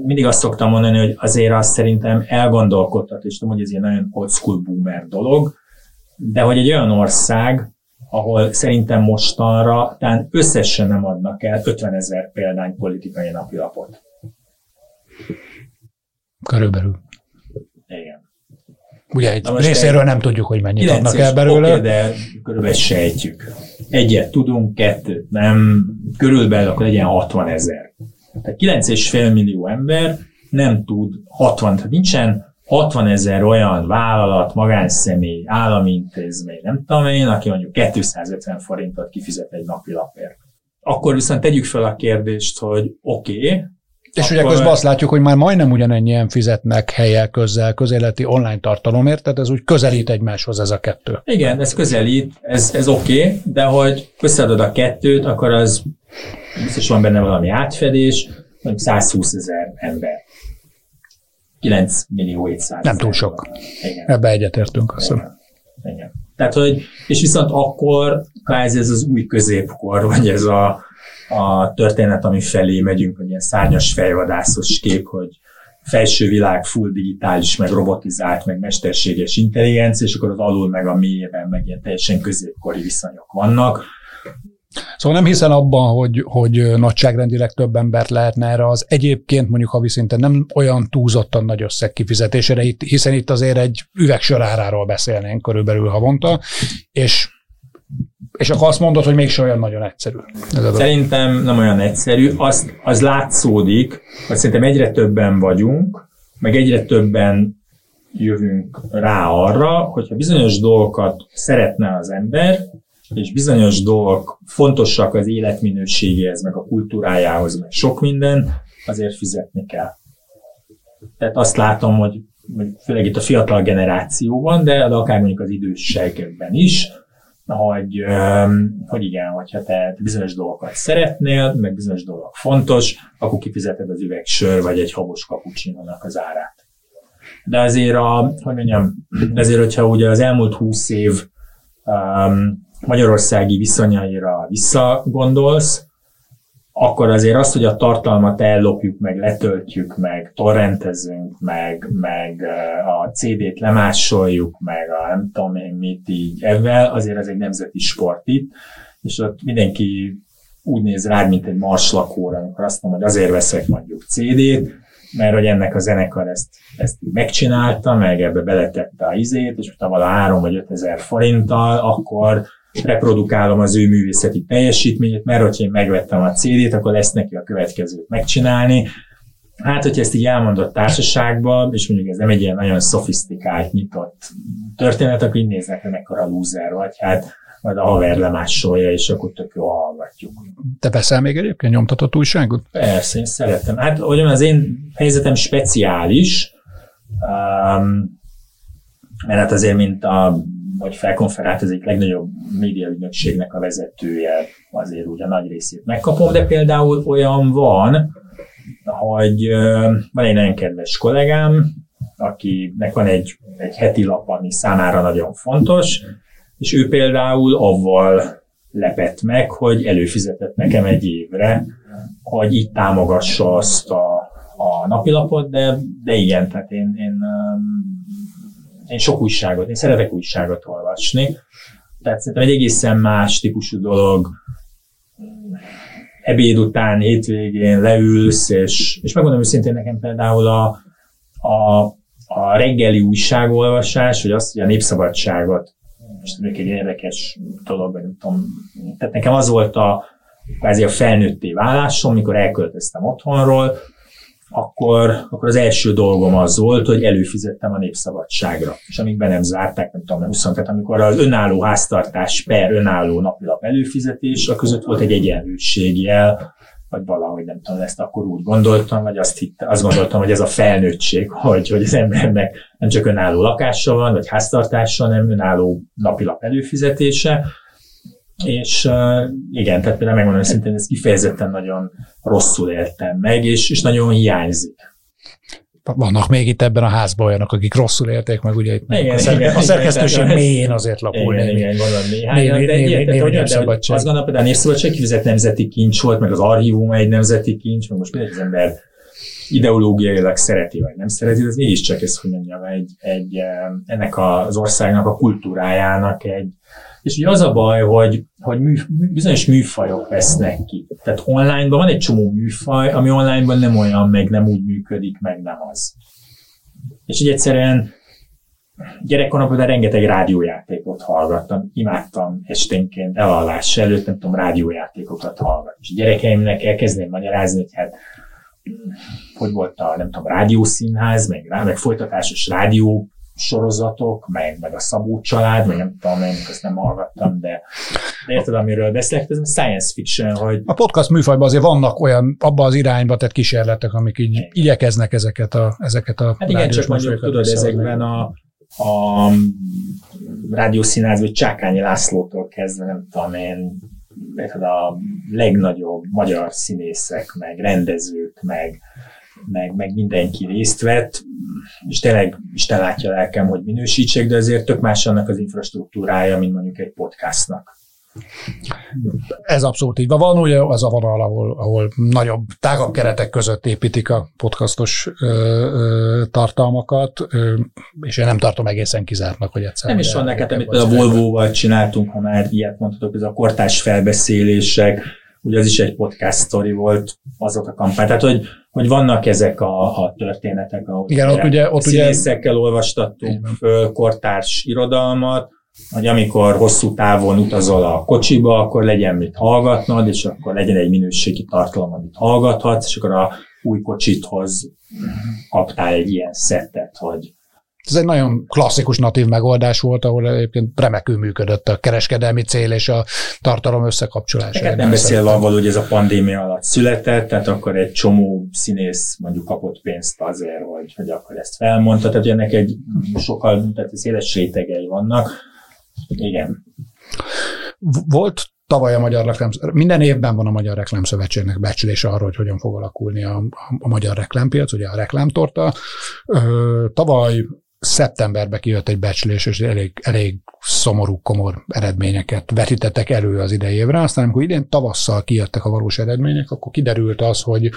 mindig azt szoktam mondani, hogy azért azt szerintem elgondolkodtat, és tudom, hogy ez egy nagyon old school boomer dolog, de hogy egy olyan ország, ahol szerintem mostanra talán összesen nem adnak el 50 ezer példány politikai napilapot. Körülbelül. Igen. Ugye egy részéről nem tudjuk, hogy mennyit adnak el belőle. Okay, de körülbelül sejtjük. Egyet tudunk, kettőt nem, körülbelül akkor legyen 60 ezer. Tehát 9,5 millió ember nem tud 60, tehát nincsen 60 ezer olyan vállalat, magánszemély, állami intézmény, nem tudom én, aki mondjuk 250 forintot kifizet egy napi lapért. Akkor viszont tegyük fel a kérdést, hogy oké, okay, és akkor... ugye közben azt látjuk, hogy már majdnem ugyanennyien fizetnek helyel, közzel, közéleti online tartalomért, tehát ez úgy közelít egymáshoz ez a kettő. Igen, ez közelít, ez, ez oké, okay, de hogy összeadod a kettőt, akkor az biztos van benne valami átfedés, mondjuk 120 ezer ember. 9 millió 700 Nem túl sok. Igen. Ebbe egyetértünk, azt. Igen. Tehát, hogy, és viszont akkor kvázi ez az új középkor, vagy ez a, a történet, ami felé megyünk, hogy ilyen szárnyas fejvadászos kép, hogy felső világ full digitális, meg robotizált, meg mesterséges intelligencia, és akkor az alul meg a mélyében meg ilyen teljesen középkori viszonyok vannak. Szóval nem hiszel abban, hogy, hogy nagyságrendileg több embert lehetne erre az egyébként mondjuk havi szinten nem olyan túlzottan nagy összeg kifizetésére, hiszen itt azért egy üvegsöráráról beszélnénk körülbelül havonta, és és akkor azt mondod, hogy mégse olyan nagyon egyszerű. Ez szerintem nem olyan egyszerű. Az, az látszódik, hogy szerintem egyre többen vagyunk, meg egyre többen jövünk rá arra, hogyha bizonyos dolgokat szeretne az ember, és bizonyos dolgok fontosak az életminőségéhez, meg a kultúrájához, meg sok minden, azért fizetni kell. Tehát azt látom, hogy főleg itt a fiatal generációban, de, de akár mondjuk az idősségekben is, hogy, hogy igen, hogyha te bizonyos dolgokat szeretnél, meg bizonyos dolog fontos, akkor kifizeted az üvegsör, vagy egy habos kapucsinónak az árát. De azért, a, hogy mondjam, azért, hogyha ugye az elmúlt húsz év um, magyarországi viszonyaira visszagondolsz, akkor azért azt, hogy a tartalmat ellopjuk, meg letöltjük, meg torrentezünk, meg, meg a CD-t lemásoljuk, meg a nem tudom én mit így ebben, azért ez egy nemzeti sport itt, és ott mindenki úgy néz rád, mint egy marslakóra, amikor azt mondom, hogy azért veszek mondjuk CD-t, mert hogy ennek a zenekar ezt, ezt megcsinálta, meg ebbe beletette a izét, és utána vala 3 vagy 5 ezer forinttal, akkor reprodukálom az ő művészeti teljesítményét, mert hogyha én megvettem a CD-t, akkor lesz neki a következőt megcsinálni. Hát, hogyha ezt így elmondott társaságban, és mondjuk ez nem egy ilyen nagyon szofisztikált, nyitott történet, akkor így néznek, hogy mekkora lúzer vagy, hát majd a haver lemásolja, és akkor tök jó hallgatjuk. Te veszel még egyébként nyomtatott újságot? Persze, én szeretem. Hát, olyan az én helyzetem speciális, um, mert hát azért, mint a vagy felkonferált az egyik legnagyobb médiaügynökségnek a vezetője, azért úgy a nagy részét megkapom, de például olyan van, hogy van egy nagyon kedves kollégám, akinek van egy, egy heti lap, ami számára nagyon fontos, és ő például avval lepett meg, hogy előfizetett nekem egy évre, hogy itt támogassa azt a, a napilapot, de, de igen, tehát én, én én sok újságot, én szeretek újságot olvasni, tehát szerintem egy egészen más típusú dolog, ebéd után, hétvégén leülsz, és, és megmondom őszintén nekem például a, a, a reggeli újságolvasás, vagy azt, hogy a népszabadságot, most még egy érdekes dolog, vagy nem tudom, tehát nekem az volt a, kvázi a felnőtté válásom, mikor elköltöztem otthonról, akkor, akkor az első dolgom az volt, hogy előfizettem a népszabadságra. És amíg be nem zárták, nem tudom, 20, tehát amikor az önálló háztartás per önálló napilap előfizetés, a között volt egy egyenlőségjel, vagy valahogy nem tudom, ezt akkor úgy gondoltam, vagy azt, hitte, azt gondoltam, hogy ez a felnőttség, hogy, hogy az embernek nem csak önálló lakása van, vagy háztartása, hanem önálló napilap előfizetése, és uh, igen, tehát például megmondom szintén, ez kifejezetten nagyon rosszul éltem meg, és, és nagyon hiányzik. Vannak még itt ebben a házban olyanok, akik rosszul élték meg, ugye itt igen, a, szer- igen, a szerkesztőség igen, mélyén azért lapul igen, igen, gondolom néhány. Népszabadság. azt gondolom, például a Népszabadság kifizet nemzeti kincs volt, meg az archívum egy nemzeti kincs, meg most mindegy az ember ideológiailag szereti, vagy nem szereti, ez mégiscsak ez, hogy mondjam, egy, egy, eh, ennek az országnak a kultúrájának egy, és ugye az a baj, hogy, hogy mű, bizonyos műfajok vesznek ki. Tehát onlineban van egy csomó műfaj, ami onlineban nem olyan, meg nem úgy működik, meg nem az. És így egyszerűen gyerekkoromban például rengeteg rádiójátékot hallgattam, imádtam esténként elalvás előtt, nem tudom, rádiójátékokat hallgatni. És gyerekeimnek elkezdném magyarázni, hogy hát hogy volt a, nem tudom, rádiószínház, meg, meg folytatásos rádió sorozatok, meg, meg a Szabó család, meg nem tudom, én azt nem hallgattam, de, de érted, amiről beszélek, ez science fiction, hogy A podcast műfajban azért vannak olyan, abban az irányba tett kísérletek, amik így Igen. igyekeznek ezeket a, ezeket a hát igen, csak mondjuk tudod, ezekben a, a rádiószínház, vagy Csákányi Lászlótól kezdve, nem tudom én, érted, a legnagyobb magyar színészek, meg rendezők, meg, meg, meg mindenki részt vett, és tényleg Isten látja lelkem, hogy minősítsek, de azért tök más annak az infrastruktúrája, mint mondjuk egy podcastnak. Ez abszolút így van. Van ugye az a vonal, ahol, ahol nagyobb, tágabb keretek között építik a podcastos ö, ö, tartalmakat, ö, és én nem tartom egészen kizártnak, hogy egyszer. Nem is van neked, amit a Volvo-val csináltunk, ha már ilyet mondhatok, ez a kortás felbeszélések, ugye az is egy podcast story volt, az volt a kampány. Tehát, hogy, hogy vannak ezek a, a történetek, ahol Igen, ott ugye- ott ugye- színészekkel olvastattunk Így van. föl kortárs irodalmat, hogy amikor hosszú távon utazol a kocsiba, akkor legyen mit hallgatnod, és akkor legyen egy minőségi tartalom, amit hallgathatsz, és akkor a új kocsithoz kaptál egy ilyen szettet, hogy Ez egy nagyon klasszikus natív megoldás volt, ahol egyébként remekül működött a kereskedelmi cél és a tartalom összekapcsolása. Nem beszélve avval, hogy ez a pandémia alatt született, tehát akkor egy csomó színész mondjuk kapott pénzt azért, hogy, hogy akkor ezt felmondta, tehát ennek egy sokkal tehát széles rétegei vannak. Igen. Volt tavaly a Magyar Reklám, minden évben van a Magyar Reklámszövetségnek becslése arról, hogy hogyan fog alakulni a, a, a magyar reklámpiac, ugye a reklámtorta. Ö, tavaly szeptemberben kijött egy becslés, és elég, elég szomorú, komor eredményeket vetítettek elő az idei évre. Aztán, amikor idén tavasszal kijöttek a valós eredmények, akkor kiderült az, hogy,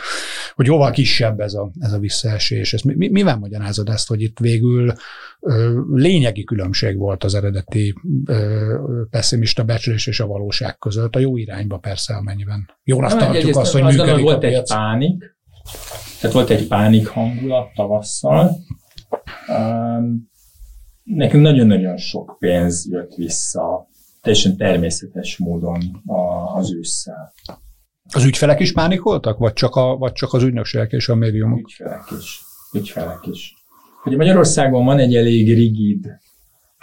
hogy jóval kisebb ez a, ez a visszaesés. Ezt mi, mivel magyarázod ezt, hogy itt végül ö, lényegi különbség volt az eredeti ö, pessimista becslés és a valóság között, a jó irányba persze, amennyiben. Jónak tartjuk azt, hogy működik volt a piac. egy pánik, tehát volt egy pánik hangulat tavasszal, Um, nekünk nagyon-nagyon sok pénz jött vissza, teljesen természetes módon az ősszel. Az ügyfelek is pánikoltak, vagy csak, a, vagy csak az ügynökségek és a médiumok? Ügyfelek is. Ügyfelek is. Ugye Magyarországon van egy elég rigid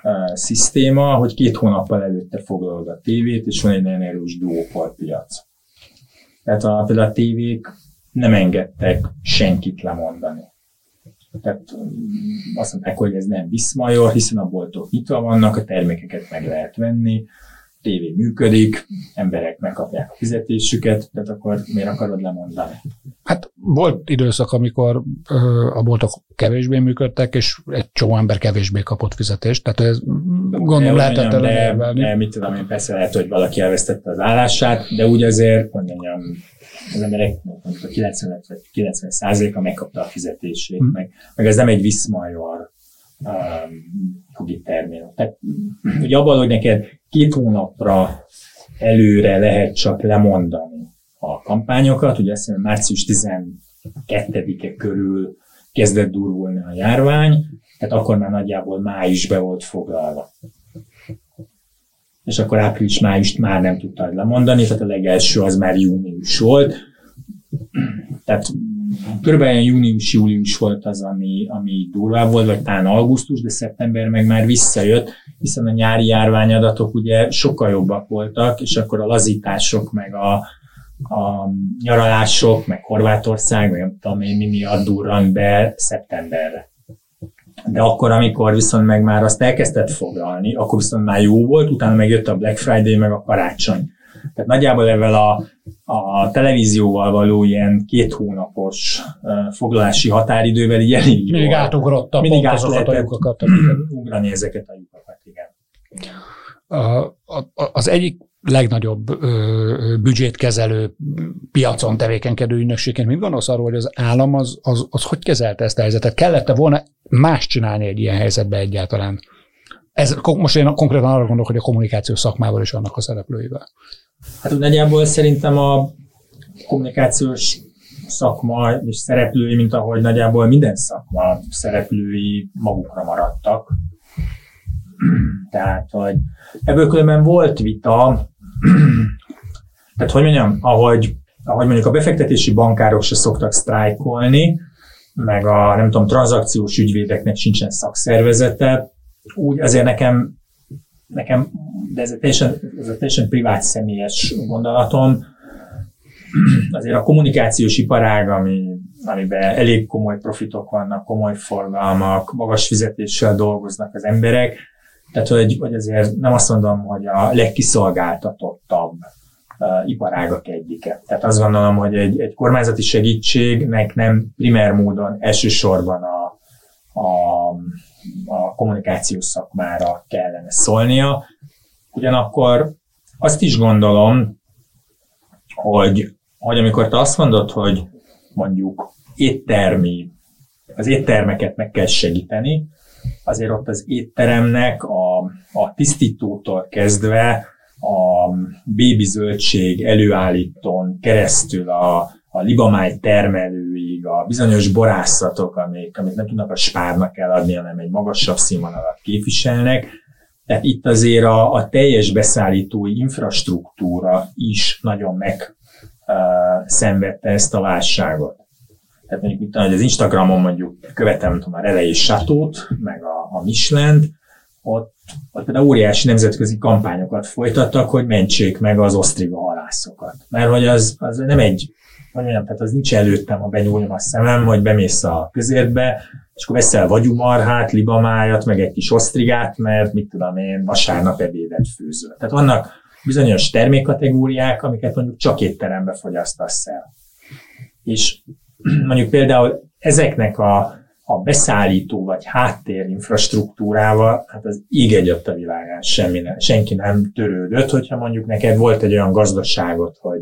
uh, szisztéma, hogy két hónappal előtte foglalod a tévét, és van egy nagyon erős duopolpiac. Tehát a, például a tévék nem engedtek senkit lemondani. Tehát mm, azt mondták, hogy ez nem viszmajor, hiszen a boltok nyitva vannak, a termékeket meg lehet venni, tévé működik, emberek megkapják a fizetésüket, tehát akkor miért akarod lemondani? Volt időszak, amikor a boltok kevésbé működtek, és egy csomó ember kevésbé kapott fizetést, tehát ez gondolom lehetett de, de, de, mit tudom én, persze lehet, hogy valaki elvesztette az állását, de úgy azért, hogy mondjam, az emberek a 90 vagy 90 százaléka megkapta a fizetését, mm. meg, meg ez nem egy viszmajor um, jogi termin. Tehát ugye abban, hogy neked két hónapra előre lehet csak lemondani a kampányokat, ugye azt mondja, március 12-e körül kezdett durulni a járvány, tehát akkor már nagyjából május be volt foglalva. És akkor április-májust már nem tudtad lemondani, tehát a legelső az már június volt. Tehát körülbelül június-július volt az, ami, ami durvább volt, vagy talán augusztus, de szeptember meg már visszajött, hiszen a nyári járványadatok ugye sokkal jobbak voltak, és akkor a lazítások, meg a, a nyaralások, meg Horvátország, meg nem tudom én mi miatt durrant be szeptemberre. De akkor, amikor viszont meg már azt elkezdett foglalni, akkor viszont már jó volt, utána meg jött a Black Friday, meg a karácsony. Tehát nagyjából ezzel a, a televízióval való ilyen két hónapos uh, foglalási határidővel így elég Mindig átugrott a Mindig át lehetett ugrani ezeket a lyukakat, igen. A, a, az egyik legnagyobb ö, büdzsét kezelő piacon tevékenykedő ügynökségként. Mit gondolsz arról, hogy az állam az, az, az hogy kezelte ezt a helyzetet? Kellett-e volna más csinálni egy ilyen helyzetben egyáltalán? Ez, most én konkrétan arra gondolok, hogy a kommunikáció szakmával is annak a szereplőivel. Hát úgy nagyjából szerintem a kommunikációs szakma és szereplői, mint ahogy nagyjából minden szakma szereplői magukra maradtak. Tehát, hogy ebből különben volt vita, tehát hogy mondjam, ahogy, ahogy mondjuk a befektetési bankárok se szoktak sztrájkolni, meg a, nem tudom, tranzakciós ügyvédeknek sincsen szakszervezete, úgy azért nekem, nekem de ez egy teljesen, ez egy teljesen privát személyes gondolatom, azért a kommunikációs iparág, ami, amiben elég komoly profitok vannak, komoly forgalmak, magas fizetéssel dolgoznak az emberek, tehát hogy, hogy azért nem azt mondom, hogy a legkiszolgáltatottabb uh, iparágak egyike. Tehát azt gondolom, hogy egy, egy kormányzati segítségnek nem primer módon elsősorban a, a, a kommunikációs szakmára kellene szólnia. Ugyanakkor azt is gondolom, hogy, hogy amikor te azt mondod, hogy mondjuk éttermi, az éttermeket meg kell segíteni, azért ott az étteremnek a, a tisztítótól kezdve a bébi zöldség előállítón keresztül a, a libamáj termelőig, a bizonyos borászatok, amik, amik nem tudnak a spárnak eladni, hanem egy magasabb színvonalat képviselnek. Tehát itt azért a, a teljes beszállítói infrastruktúra is nagyon meg uh, szenvedte ezt a válságot. Tehát mondjuk tudom, hogy az Instagramon mondjuk követem tudom, a Relei Satót, meg a, a Michelin-t, ott, ott például óriási nemzetközi kampányokat folytattak, hogy mentsék meg az osztriga halászokat. Mert hogy az, az nem egy, hogy mondjam, tehát az nincs előttem, ha benyúljam a szemem, hogy bemész a közértbe, és akkor veszel vagyumarhát, libamájat, meg egy kis osztrigát, mert mit tudom én, vasárnap ebédet főzöl. Tehát vannak bizonyos termékkategóriák, amiket mondjuk csak étterembe fogyasztasz el. És mondjuk például ezeknek a, a beszállító vagy háttér infrastruktúrával, hát az ég egyet a világán semmi nem, senki nem törődött, hogyha mondjuk neked volt egy olyan gazdaságot, hogy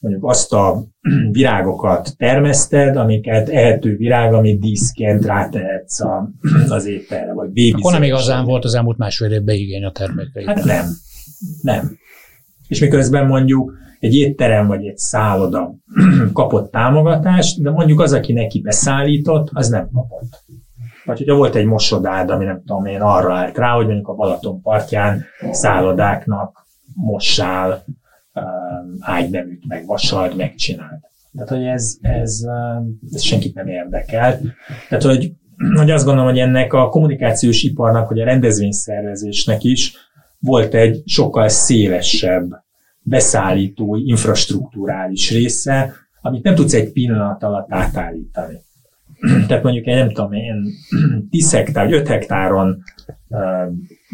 mondjuk azt a virágokat termeszted, amiket ehető virág, amit díszként rátehetsz a, az ételre, vagy baby Akkor nem igazán volt az elmúlt másfél évben igény a termékeire. Hát nem. Nem. És miközben mondjuk egy étterem vagy egy szálloda kapott támogatást, de mondjuk az, aki neki beszállított, az nem kapott. Vagy hogyha volt egy mosodád, ami nem tudom én arra állt rá, hogy mondjuk a Balaton partján szállodáknak mossál, um, ágyneműt, meg vasalt, megcsinált. Tehát, hogy ez, ez, um, ez senkit nem érdekelt. Tehát, hogy, hogy azt gondolom, hogy ennek a kommunikációs iparnak, vagy a rendezvényszervezésnek is volt egy sokkal szélesebb beszállítói, infrastruktúrális része, amit nem tudsz egy pillanat alatt átállítani. Tehát mondjuk egy, nem tudom én, 10 hektár, 5 hektáron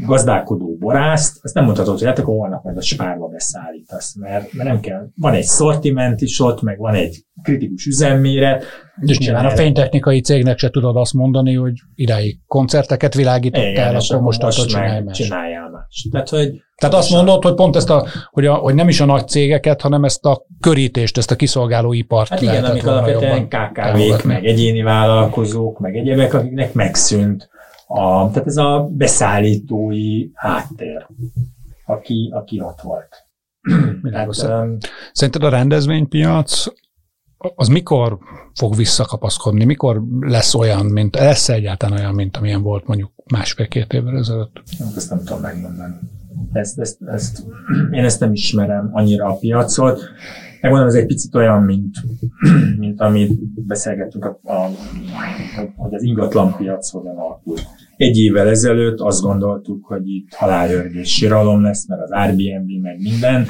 gazdálkodó borászt, azt nem mondhatod, hogy hát akkor holnap majd a spárba beszállítasz, mert, mert nem kell. Van egy szortiment is ott, meg van egy kritikus üzemméret. És nyilván a fénytechnikai cégnek se tudod azt mondani, hogy idáig koncerteket világítottál, akkor, akkor most, most csinálj. Csináljál. Tehát, hogy tehát azt mondod, hogy pont ezt a, hogy, a, hogy nem is a nagy cégeket, hanem ezt a körítést, ezt a kiszolgáló ipart Hát igen, amik alapvetően KKV-k, meg egyéni vállalkozók, meg egyebek, akiknek megszűnt a, tehát ez a beszállítói háttér, aki, aki ott volt. Hát, Szerinted a rendezvénypiac az mikor fog visszakapaszkodni? Mikor lesz olyan, mint, lesz egyáltalán olyan, mint amilyen volt mondjuk másfél-két évvel ezelőtt? Ezt nem tudom megmondani. Ezt, ezt, ezt, én ezt nem ismerem annyira a piacot. Megmondom, ez egy picit olyan, mint, mint amit beszélgettünk, a, a, hogy az ingatlan piac hogyan alakul. Egy évvel ezelőtt azt gondoltuk, hogy itt halálörgés síralom lesz, mert az Airbnb, meg minden.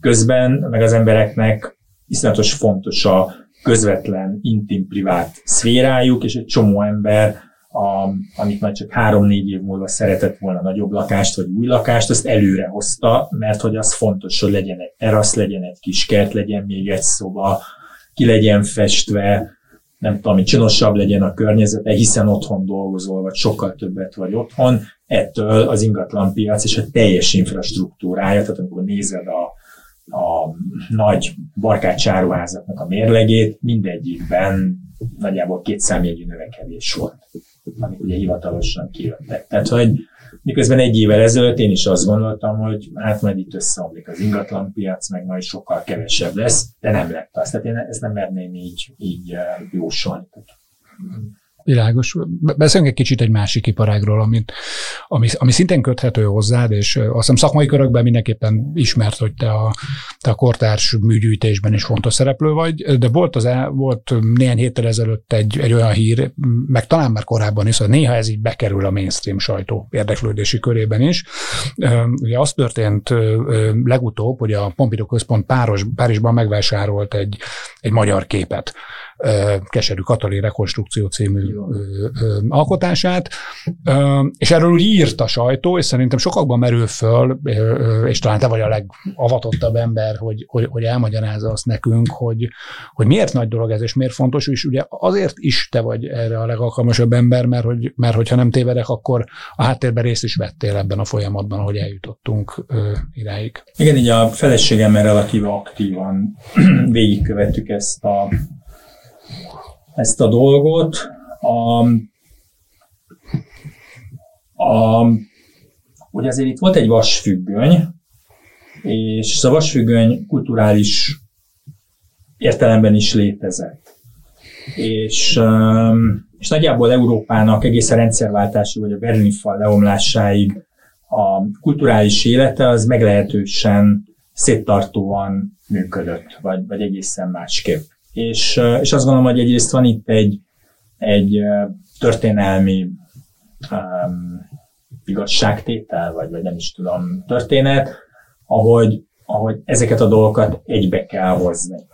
Közben meg az embereknek iszonyatos fontos a közvetlen, intim, privát szférájuk, és egy csomó ember a, amit már csak három-négy év múlva szeretett volna nagyobb lakást, vagy új lakást, azt előre hozta, mert hogy az fontos, hogy legyen egy terasz, legyen egy kis kert, legyen még egy szoba, ki legyen festve, nem tudom, csinosabb legyen a környezete, hiszen otthon dolgozol, vagy sokkal többet vagy otthon, ettől az ingatlan piac és a teljes infrastruktúrája, tehát amikor nézed a, a nagy barkácsáruházaknak a mérlegét, mindegyikben nagyjából két számjegyű növekedés volt amik ugye hivatalosan kijöttek. Tehát, hogy miközben egy évvel ezelőtt én is azt gondoltam, hogy hát majd itt összeomlik az ingatlanpiac, meg majd sokkal kevesebb lesz, de nem lett az. Tehát én ezt nem merném így, így eh, jósolni. Világos. Beszéljünk egy kicsit egy másik iparágról, amit, ami, ami szintén köthető hozzád, és azt hiszem szakmai körökben mindenképpen ismert, hogy te a, te a kortárs műgyűjtésben is fontos szereplő vagy, de volt, az volt néhány héttel ezelőtt egy, egy olyan hír, meg talán már korábban is, hogy néha ez így bekerül a mainstream sajtó érdeklődési körében is. Ugye az történt legutóbb, hogy a Pompidou Központ Páros, Párizsban megvásárolt egy, egy magyar képet Keserű Katalin rekonstrukció című alkotását, és erről úgy írt a sajtó, és szerintem sokakban merül föl, és talán te vagy a legavatottabb ember, hogy, hogy, hogy elmagyarázza azt nekünk, hogy, hogy miért nagy dolog ez, és miért fontos, és ugye azért is te vagy erre a legalkalmasabb ember, mert, hogy, mert hogyha nem tévedek, akkor a háttérben részt is vettél ebben a folyamatban, ahogy eljutottunk idáig. Igen, így a feleségemmel relatíve aktívan végigkövettük ezt a ezt a dolgot. A, a, ugye azért itt volt egy vasfüggöny, és a vasfüggöny kulturális értelemben is létezett. És, és nagyjából Európának egész a rendszerváltásig, vagy a berlini fal leomlásáig a kulturális élete az meglehetősen széttartóan működött, vagy, vagy egészen másképp. És, és azt gondolom, hogy egyrészt van itt egy, egy történelmi um, igazságtétel, vagy, vagy nem is tudom, történet, ahogy, ahogy ezeket a dolgokat egybe kell hozni.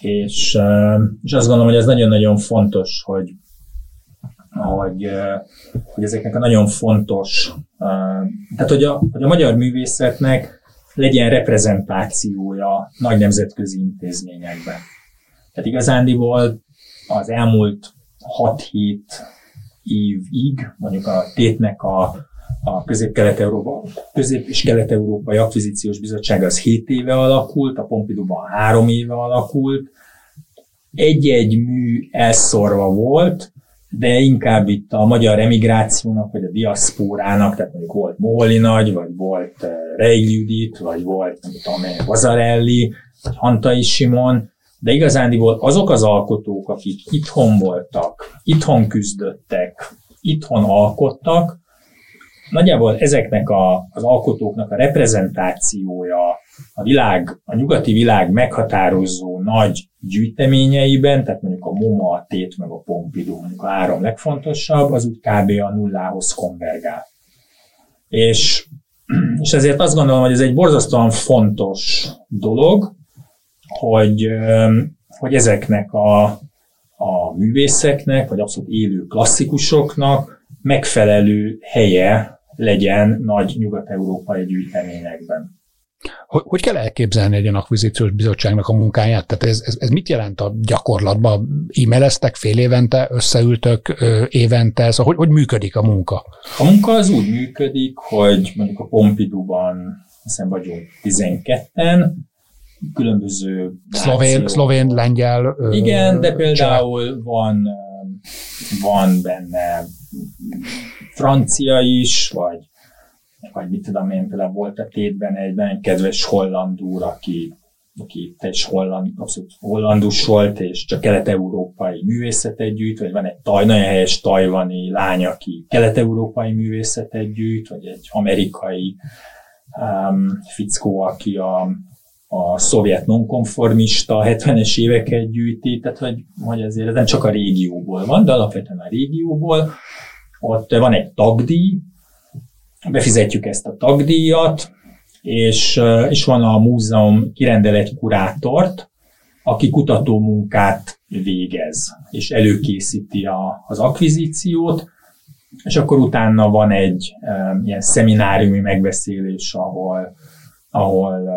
És, és azt gondolom, hogy ez nagyon-nagyon fontos, hogy, hogy, hogy ezeknek a nagyon fontos, tehát hogy a, hogy a magyar művészetnek legyen reprezentációja nagy nemzetközi intézményekben. Tehát igazándiból az elmúlt 6-7 évig, mondjuk a tétnek a, a közép-kelet-európa, közép- és kelet-európai akvizíciós bizottság az 7 éve alakult, a Pompidouban 3 éve alakult, egy-egy mű elszorva volt, de inkább itt a magyar emigrációnak, vagy a diaszpórának, tehát mondjuk volt Móli Nagy, vagy volt eh, Reil Judit, vagy volt, nem tudom, Vazarelli, vagy Hantai Simon, de igazándiból azok az alkotók, akik itthon voltak, itthon küzdöttek, itthon alkottak, nagyjából ezeknek a, az alkotóknak a reprezentációja a világ, a nyugati világ meghatározó nagy gyűjteményeiben, tehát mondjuk a MoMA, a Tét, meg a Pompidou, mondjuk a három legfontosabb, az úgy kb. a nullához konvergál. És, és ezért azt gondolom, hogy ez egy borzasztóan fontos dolog, hogy, hogy ezeknek a, a művészeknek, vagy abszolút élő klasszikusoknak megfelelő helye legyen nagy nyugat-európai gyűjteményekben. Hogy, hogy kell elképzelni egy ilyen akvizíciós bizottságnak a munkáját? Tehát ez, ez, ez mit jelent a gyakorlatban? E-maileztek fél évente, összeültök évente? Szóval hogy, hogy működik a munka? A munka az úgy működik, hogy mondjuk a Pompidouban hiszem vagyunk 12-en, különböző... Szlovén, szlovén, lengyel... Igen, de például van, van benne francia is, vagy, vagy mit tudom én, például volt a tétben egy nagyon kedves holland úr, aki, aki egy holland, abszolút hollandus volt, és csak kelet-európai művészetet gyűjt, vagy van egy taj, nagyon helyes tajvani lány, aki kelet-európai művészetet gyűjt, vagy egy amerikai um, fickó, aki a a szovjet nonkonformista 70-es éveket gyűjti, tehát hogy, hogy azért ez nem csak a régióból van, de alapvetően a régióból. Ott van egy tagdíj, befizetjük ezt a tagdíjat, és, és van a múzeum kirendel egy kurátort, aki kutató munkát végez, és előkészíti a, az akvizíciót, és akkor utána van egy e, ilyen szemináriumi megbeszélés, ahol, ahol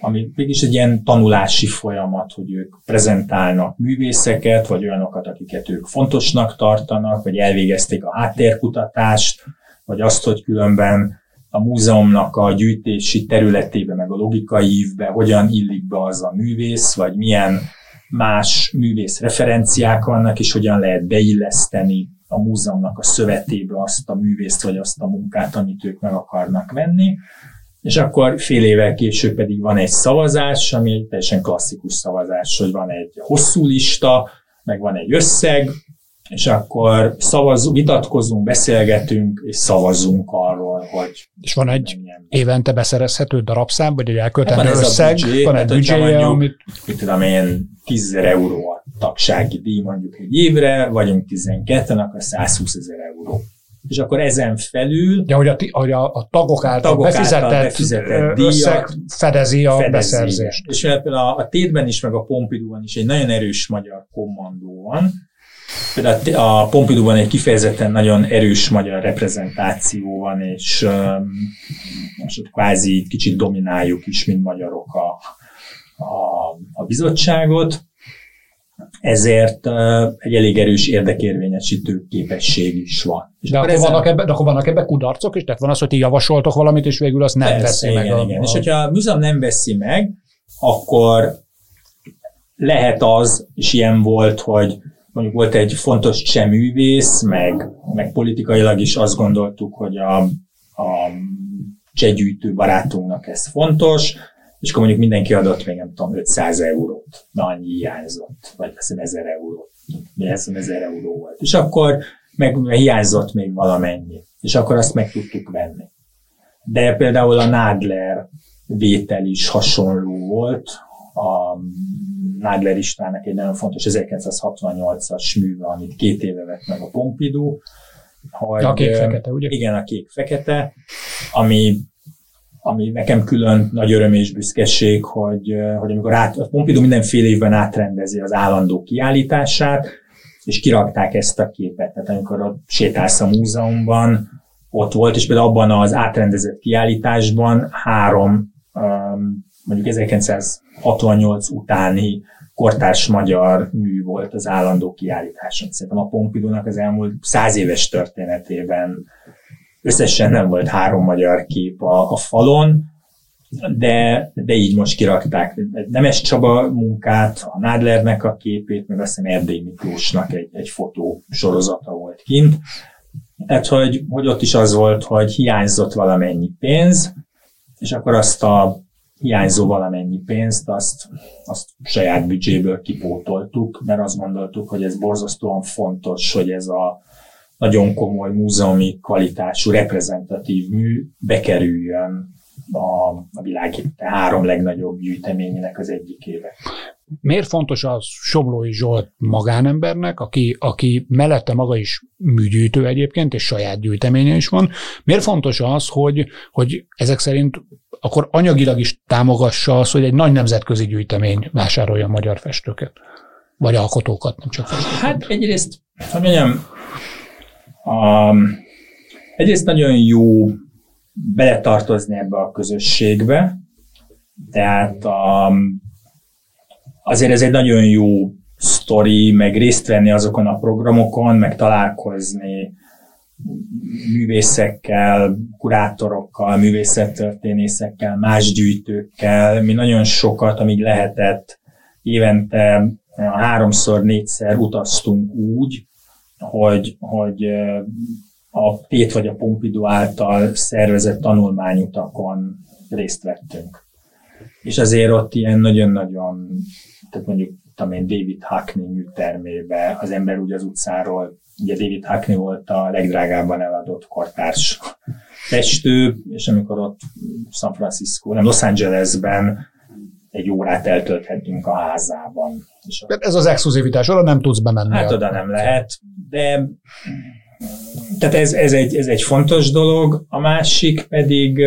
ami mégis egy ilyen tanulási folyamat, hogy ők prezentálnak művészeket, vagy olyanokat, akiket ők fontosnak tartanak, vagy elvégezték a háttérkutatást, vagy azt, hogy különben a múzeumnak a gyűjtési területébe, meg a logikai ívbe hogyan illik be az a művész, vagy milyen más művész referenciák vannak, és hogyan lehet beilleszteni a múzeumnak a szövetébe azt a művészt, vagy azt a munkát, amit ők meg akarnak venni és akkor fél évvel később pedig van egy szavazás, ami egy teljesen klasszikus szavazás, hogy van egy hosszú lista, meg van egy összeg, és akkor szavazunk, vitatkozunk, beszélgetünk, és szavazunk arról, hogy... És van egy évente beszerezhető darabszám, vagy egy elköltendő hát összeg, büdzsé, van egy büdzséje, amit... Mit tudom én, 10 euró a tagsági díj mondjuk egy évre, vagyunk 12 akkor 120 ezer euró és akkor ezen felül... Ja, hogy a, hogy a, a tagok által tagok befizetett, által befizetett összeg fedezi a fedezi, beszerzést. És például a, a Tétben is, meg a Pompidouban is egy nagyon erős magyar kommandó van. Például a Pompidouban egy kifejezetten nagyon erős magyar reprezentáció van, és um, most ott kvázi kicsit domináljuk is, mint magyarok a, a, a bizottságot ezért egy elég erős érdekérvényesítő képesség is van. És de, akkor ezen... vannak ebbe, de akkor vannak ebbe kudarcok is? Tehát van az, hogy ti javasoltok valamit, és végül azt nem Persze, veszi igen, meg. Igen. A... És hogyha a múzeum nem veszi meg, akkor lehet az, és ilyen volt, hogy mondjuk volt egy fontos cseh művész, meg, meg politikailag is azt gondoltuk, hogy a, a cseh gyűjtő barátunknak ez fontos, és akkor mondjuk mindenki adott még nem tudom, 500 eurót, na annyi hiányzott, vagy azt hiszem 1000 eurót, mi azt 1000 euró volt. És akkor meg hiányzott még valamennyi, és akkor azt meg tudtuk venni. De például a Nádler vétel is hasonló volt, a Nádler Istvánnak egy nagyon fontos 1968-as műve, amit két éve vett meg a Pompidou. Hogy, a kék-fekete, ugye? Igen, a kék-fekete, ami ami nekem külön nagy öröm és büszkeség, hogy, hogy amikor át, a Pompidou mindenféle évben átrendezi az állandó kiállítását, és kirakták ezt a képet. Tehát amikor ott sétálsz a múzeumban, ott volt, és például abban az átrendezett kiállításban három mondjuk 1968 utáni kortárs magyar mű volt az állandó kiállításon. Szerintem a Pompidónak az elmúlt száz éves történetében összesen nem volt három magyar kép a, a falon, de, de így most kirakták. Nemes Csaba munkát, a Nádlernek a képét, meg azt hiszem Erdély Miklósnak egy, egy fotó sorozata volt kint. Tehát, hogy, hogy ott is az volt, hogy hiányzott valamennyi pénz, és akkor azt a hiányzó valamennyi pénzt, azt, azt saját büdzséből kipótoltuk, mert azt gondoltuk, hogy ez borzasztóan fontos, hogy ez a nagyon komoly múzeumi kvalitású, reprezentatív mű bekerüljön a, a világ három legnagyobb gyűjteményének az egyikébe. Miért fontos az Soblói Zsolt magánembernek, aki, aki mellette maga is műgyűjtő egyébként, és saját gyűjteménye is van, miért fontos az, hogy, hogy ezek szerint akkor anyagilag is támogassa az, hogy egy nagy nemzetközi gyűjtemény vásárolja a magyar festőket? Vagy alkotókat, nem csak festőket? Hát egyrészt, hogy mondjam, um, egyrészt nagyon jó beletartozni ebbe a közösségbe, tehát um, azért ez egy nagyon jó sztori, meg részt venni azokon a programokon, meg találkozni művészekkel, kurátorokkal, művészettörténészekkel, más gyűjtőkkel. Mi nagyon sokat, amíg lehetett, évente háromszor, négyszer utaztunk úgy, hogy, hogy a Tét vagy a Pompidou által szervezett tanulmányutakon részt vettünk. És azért ott ilyen nagyon-nagyon, tehát mondjuk tudom én, David Hackney műtermébe, az ember úgy az utcáról, ugye David Hackney volt a legdrágábban eladott kortárs festő, és amikor ott San Francisco, nem Los Angelesben egy órát eltölthetünk a házában. És Ez az exkluzivitás, oda nem tudsz bemenni. Hát oda nem lehet, de tehát ez, ez, egy, ez egy fontos dolog, a másik pedig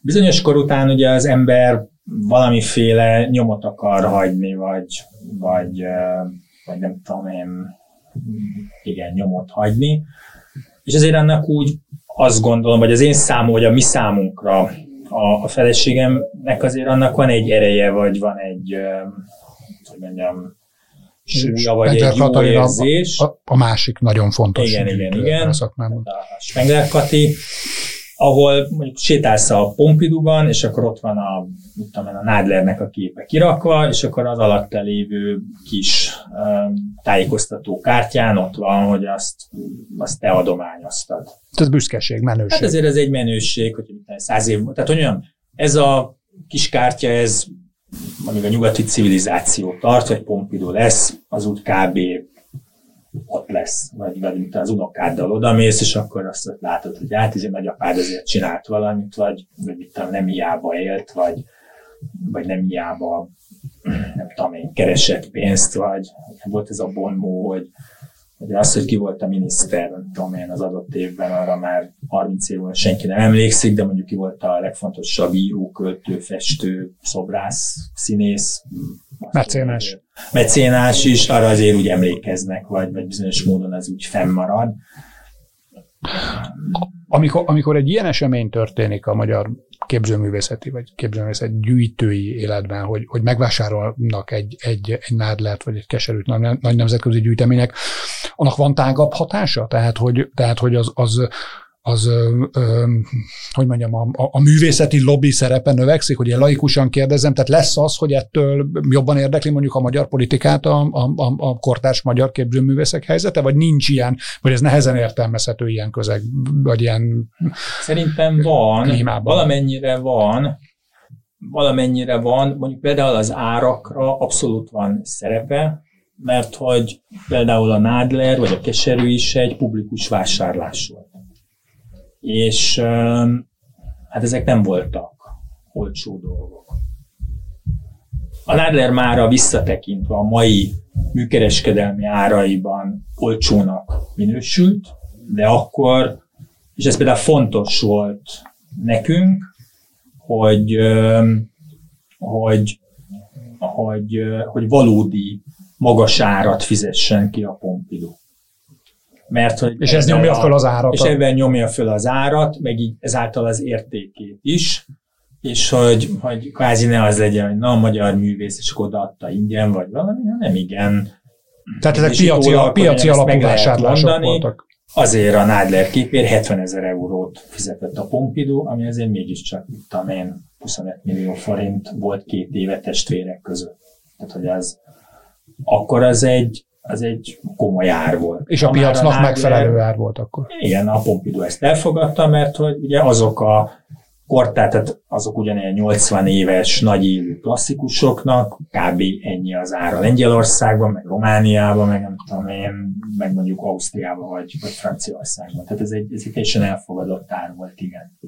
bizonyos kor után ugye az ember valamiféle nyomot akar hagyni, vagy, vagy, vagy nem tudom én, igen, nyomot hagyni. És azért ennek úgy azt gondolom, vagy az én számom, vagy a mi számunkra a, a feleségemnek azért annak van egy ereje, vagy van egy, hogy mondjam, súlya, vagy Peter egy jó Katalin érzés. A, a, másik nagyon fontos. Igen, igen, igen. A, a Spengler Kati, ahol mondjuk sétálsz a Pompidouban, és akkor ott van a, tudom, a Nádlernek a képe kirakva, és akkor az alatta lévő kis uh, tájékoztató kártyán ott van, hogy azt, azt te adományoztad. Ez büszkeség, menőség. Hát ezért ez egy menőség, hogy száz év, tehát hogy olyan, ez a kis kártya, ez amíg a nyugati civilizáció tart, vagy Pompidou lesz, az úgy kb ott lesz, vagy, mint az unokáddal odamész, és akkor azt látod, hogy hát ez nagyapád azért csinált valamit, vagy, vagy mit nem hiába élt, vagy, vagy nem hiába nem tudom én, keresett pénzt, vagy volt ez a bonmó, hogy hogy az, hogy ki volt a miniszter, nem tudom én, az adott évben, arra már 30 év senki nem emlékszik, de mondjuk ki volt a legfontosabb író, költő, festő, szobrász, színész. Mecénás. Mecénás is, arra azért úgy emlékeznek, vagy, vagy bizonyos módon ez úgy fennmarad. Amikor, amikor egy ilyen esemény történik a magyar képzőművészeti vagy képzőművészet gyűjtői életben, hogy, hogy megvásárolnak egy, egy, egy nádlert vagy egy keserűt nagy, nagy nemzetközi gyűjtemények, annak van tágabb hatása? Tehát, hogy, tehát, hogy az, az az, ö, ö, hogy mondjam, a, a művészeti lobby szerepe növekszik, hogy én laikusan kérdezem, tehát lesz az, hogy ettől jobban érdekli mondjuk a magyar politikát a, a, a, a kortárs magyar képzőművészek helyzete, vagy nincs ilyen, vagy ez nehezen értelmezhető ilyen közeg, vagy ilyen Szerintem van, klímában. valamennyire van, valamennyire van, mondjuk például az árakra abszolút van szerepe, mert hogy például a Nádler vagy a Keserű is egy publikus vásárlás volt és hát ezek nem voltak olcsó dolgok. A Nadler mára visszatekintve a mai műkereskedelmi áraiban olcsónak minősült, de akkor, és ez például fontos volt nekünk, hogy, hogy, hogy, hogy valódi magas árat fizessen ki a Pompidou. mert hogy és ez nyomja föl az árat. És ebben nyomja föl az árat, meg így ezáltal az értékét is, és hogy, hogy kvázi ne az legyen, hogy na, a magyar művész, és odaadta ingyen, vagy valami, hanem igen. Tehát ezek piaci, a, piaci alapú vásárlások voltak. Azért a Nádler képér 70 ezer eurót fizetett a Pompidou, ami azért mégiscsak, tudom én, 25 millió forint volt két éve testvérek között. Tehát, hogy az akkor az egy, az egy komoly ár volt. És a piacnak a megfelelő ár volt akkor. Igen, a Pompidou ezt elfogadta, mert hogy ugye azok a kortát, tehát azok ugyanilyen 80 éves nagy élő klasszikusoknak, kb. ennyi az ára Lengyelországban, meg Romániában, meg nem tudom én, meg mondjuk Ausztriában, vagy, vagy Franciaországban. Tehát ez egy, ez egy teljesen elfogadott ár volt, igen.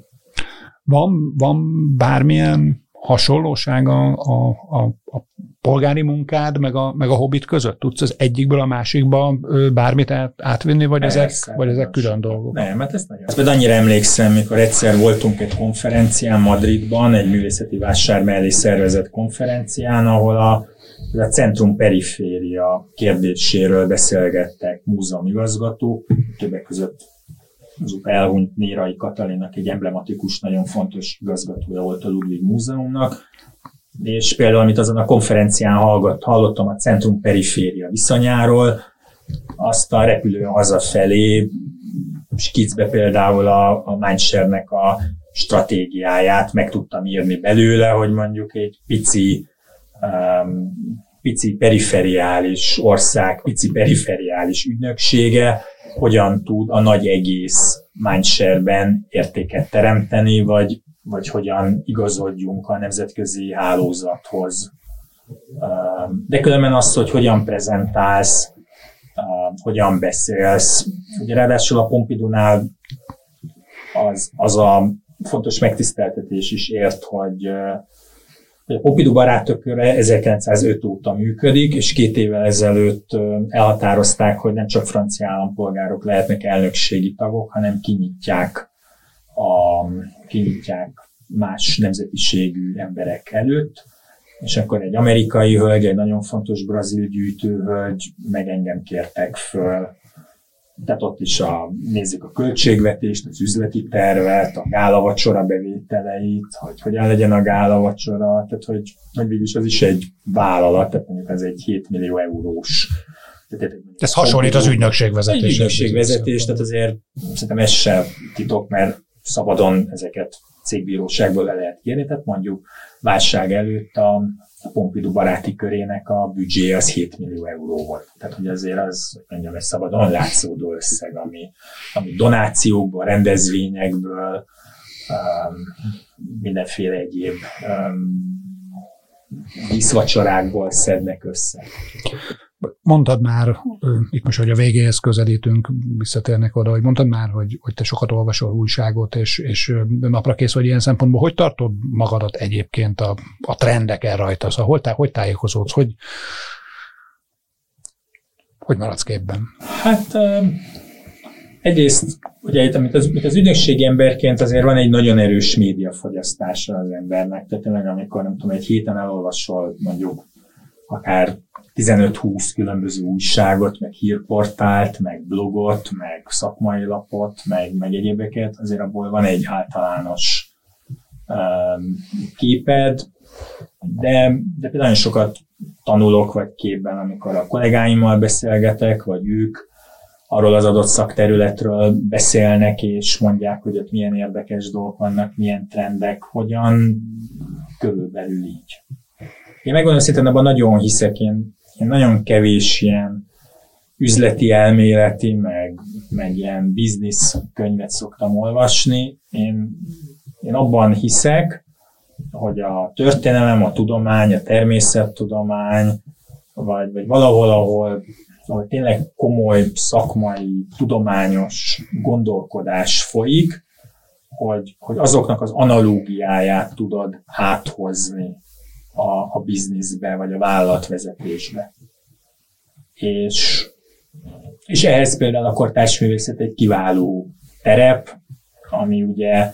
Van, van bármilyen hasonlóság a, a, a, a polgári munkád, meg a, meg a hobbit között? Tudsz az egyikből a másikba bármit át, átvinni, vagy Persze, ezek, vagy ezek külön dolgok? Nem, mert ez nagyon. Ezt annyira emlékszem, mikor egyszer voltunk egy konferencián Madridban, egy művészeti vásár mellé szervezett konferencián, ahol a, a centrum periféria kérdéséről beszélgettek múzeumigazgató, többek között az elhunyt Nérai Katalinak egy emblematikus, nagyon fontos igazgatója volt a Ludwig Múzeumnak, és például, amit azon a konferencián hallott, hallottam a centrum-periféria viszonyáról, azt a repülő hazafelé skicbe például a, a Mindshare-nek a stratégiáját meg tudtam írni belőle, hogy mondjuk egy pici um, pici periferiális ország, pici periferiális ügynöksége hogyan tud a nagy egész mindshare-ben értéket teremteni, vagy, vagy hogyan igazodjunk a nemzetközi hálózathoz. De különben az, hogy hogyan prezentálsz, hogyan beszélsz. Ugye ráadásul a Pompidunál az, az a fontos megtiszteltetés is ért, hogy a Pompidou barátokköre 1905 óta működik, és két évvel ezelőtt elhatározták, hogy nem csak francia állampolgárok lehetnek elnökségi tagok, hanem kinyitják, a, kinyitják más nemzetiségű emberek előtt, és akkor egy amerikai hölgy, egy nagyon fontos brazil gyűjtőhölgy, meg engem kértek föl. Tehát ott is a, nézzük a költségvetést, az üzleti tervet, a gálavacsora bevételeit, hogy hogyan legyen a gálavacsora, tehát hogy, hogy végülis az is egy vállalat, tehát mondjuk ez egy 7 millió eurós. Tehát, ez hasonlít az ügynökségvezetés. Egy ügynökségvezetés, tehát azért szerintem ez sem titok, mert szabadon ezeket cégbíróságból le lehet kérni, tehát mondjuk válság előtt a a Pompidou baráti körének a büdzsé az 7 millió euró volt. Tehát, hogy azért az, mondjam, egy szabadon látszódó összeg, ami, ami donációkból, rendezvényekből, um, mindenféle egyéb um, díszvacsorákból szednek össze. Mondtad már, itt most, hogy a végéhez közelítünk, visszatérnek oda, hogy mondtad már, hogy, hogy te sokat olvasol újságot, és, és napra kész vagy ilyen szempontból. Hogy tartod magadat egyébként a, a trendeken rajta? Szóval hogy, tá, hogy tájékozódsz? Hogy, hogy maradsz képben? Hát egyrészt, ugye, amit az, amit az ügynökségi emberként azért van egy nagyon erős médiafogyasztása az embernek. Tehát tényleg, amikor nem tudom, egy héten elolvasol mondjuk akár 15-20 különböző újságot, meg hírportált, meg blogot, meg szakmai lapot, meg, meg egyébeket, azért abból van egy általános um, képed, de, de nagyon sokat tanulok, vagy képben, amikor a kollégáimmal beszélgetek, vagy ők arról az adott szakterületről beszélnek, és mondják, hogy ott milyen érdekes dolgok vannak, milyen trendek, hogyan, körülbelül így. Én megmondom szintén abban nagyon hiszek, én én nagyon kevés ilyen üzleti elméleti, meg, meg ilyen biznisz könyvet szoktam olvasni. Én, én abban hiszek, hogy a történelem, a tudomány, a természettudomány, vagy, vagy valahol, ahol, ahol tényleg komoly szakmai, tudományos gondolkodás folyik, hogy, hogy azoknak az analógiáját tudod áthozni a, a bizniszbe, vagy a vállalatvezetésbe. És, és ehhez például a kortárs művészet egy kiváló terep, ami ugye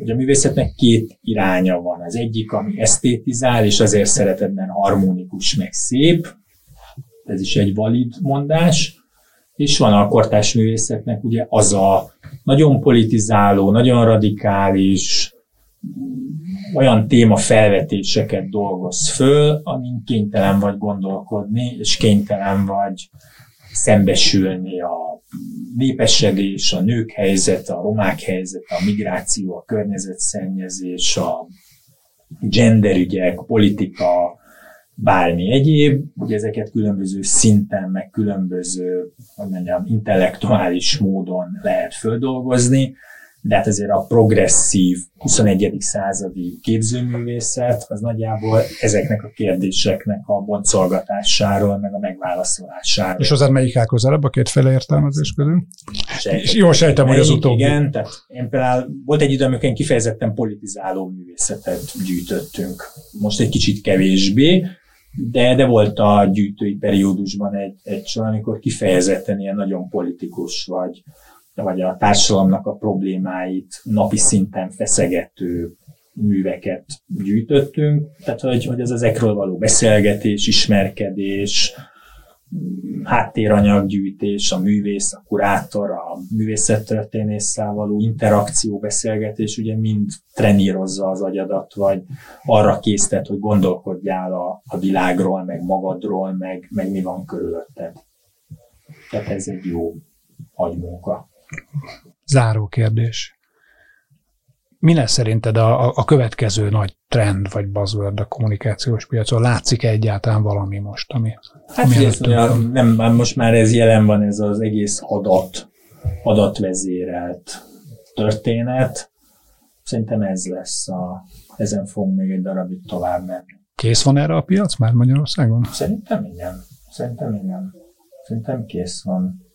Ugye a művészetnek két iránya van. Az egyik, ami esztétizál, és azért szeretetben harmonikus, meg szép. Ez is egy valid mondás. És van a kortás művészeknek ugye az a nagyon politizáló, nagyon radikális, olyan téma felvetéseket dolgoz föl, amin kénytelen vagy gondolkodni, és kénytelen vagy szembesülni a népesedés, a nők helyzet, a romák helyzet, a migráció, a környezetszennyezés, a genderügyek, politika, bármi egyéb, hogy ezeket különböző szinten, meg különböző, hogy mondjam, intellektuális módon lehet földolgozni, de hát azért a progresszív 21. századi képzőművészet az nagyjából ezeknek a kérdéseknek a boncolgatásáról, meg a megválaszolásáról. És az melyik áll közelebb a kétféle értelmezés közül? És jól sejtem, hogy az utóbbi. Igen, tehát én például volt egy idő, amikor én kifejezetten politizáló művészetet gyűjtöttünk. Most egy kicsit kevésbé, de, de volt a gyűjtői periódusban egy, egy sor, amikor kifejezetten ilyen nagyon politikus, vagy, vagy a társadalomnak a problémáit napi szinten feszegető műveket gyűjtöttünk. Tehát, hogy, hogy az ezekről való beszélgetés, ismerkedés, háttéranyaggyűjtés, a művész, a kurátor, a művészettörténésszel való interakció, beszélgetés, ugye mind trenírozza az agyadat, vagy arra késztet, hogy gondolkodjál a, a világról, meg magadról, meg, meg mi van körülötted. Tehát ez egy jó agymunka. Záró kérdés. Mi lesz szerinted a, a következő nagy trend vagy buzzword a kommunikációs piacon? Látszik -e egyáltalán valami most, ami, hát ami ez, nem, most már ez jelen van, ez az egész adat, adatvezérelt történet. Szerintem ez lesz a, ezen fogunk még egy darabig tovább menni. Kész van erre a piac már Magyarországon? Szerintem igen. Szerintem igen. Szerintem kész van.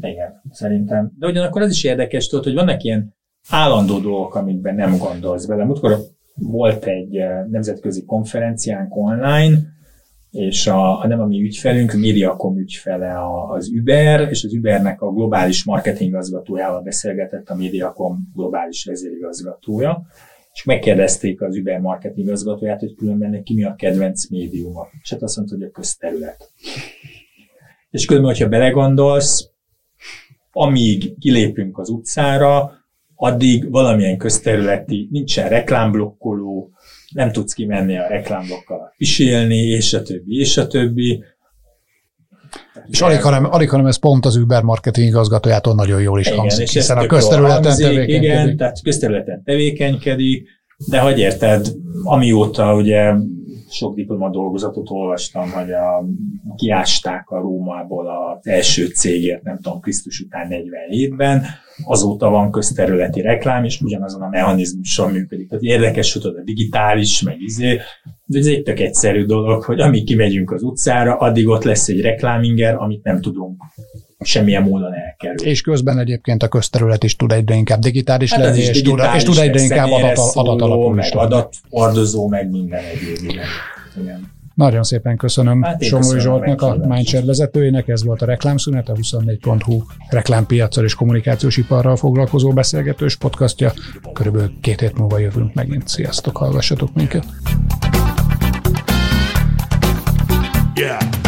Igen, szerintem. De ugyanakkor az is érdekes, tudod, hogy vannak ilyen állandó dolgok, amikben nem gondolsz bele. Múltkor volt egy eh, nemzetközi konferenciánk online, és a, a nem a mi ügyfelünk, a Mediacom ügyfele az Uber, és az Ubernek a globális marketingigazgatójával beszélgetett a Mediacom globális vezérigazgatója, és megkérdezték az Uber marketingigazgatóját, hogy különben neki mi a kedvenc médiuma. És hát azt mondta, hogy a közterület. És különben, hogyha belegondolsz, amíg kilépünk az utcára, addig valamilyen közterületi, nincsen reklámblokkoló, nem tudsz kimenni a reklámblokkal pisélni, és a többi, és a többi. És alig hanem, alig, hanem ez pont az Uber marketing igazgatójától nagyon jól is igen, hangzik, és hiszen a közterületen hangzik, tevékenykedik. Igen, tehát közterületen tevékenykedik, de hogy érted, amióta ugye sok diplomadolgozatot olvastam, hogy a, kiásták a Rómából az első cégért, nem tudom, Krisztus után 47-ben, azóta van közterületi reklám, és ugyanazon a mechanizmuson működik. Tehát érdekes, hogy a digitális, meg izé, de ez egy tök egyszerű dolog, hogy amíg kimegyünk az utcára, addig ott lesz egy rekláminger, amit nem tudunk semmilyen módon elkerülni. És közben egyébként a közterület is tud egyre inkább digitális hát lenni, és, digitális, tud, és tud egyre inkább adat, adatalapú meg adatfordozó, meg minden egyéb. Igen. Nagyon szépen köszönöm hát Somlói Zsoltnak, a Mindshare vezetőjének, ez volt a reklámszünet, a 24.hu reklámpiacsal és kommunikációs iparral foglalkozó beszélgetős podcastja. Körülbelül két hét múlva jövünk megint. Sziasztok, hallgassatok minket! Yeah.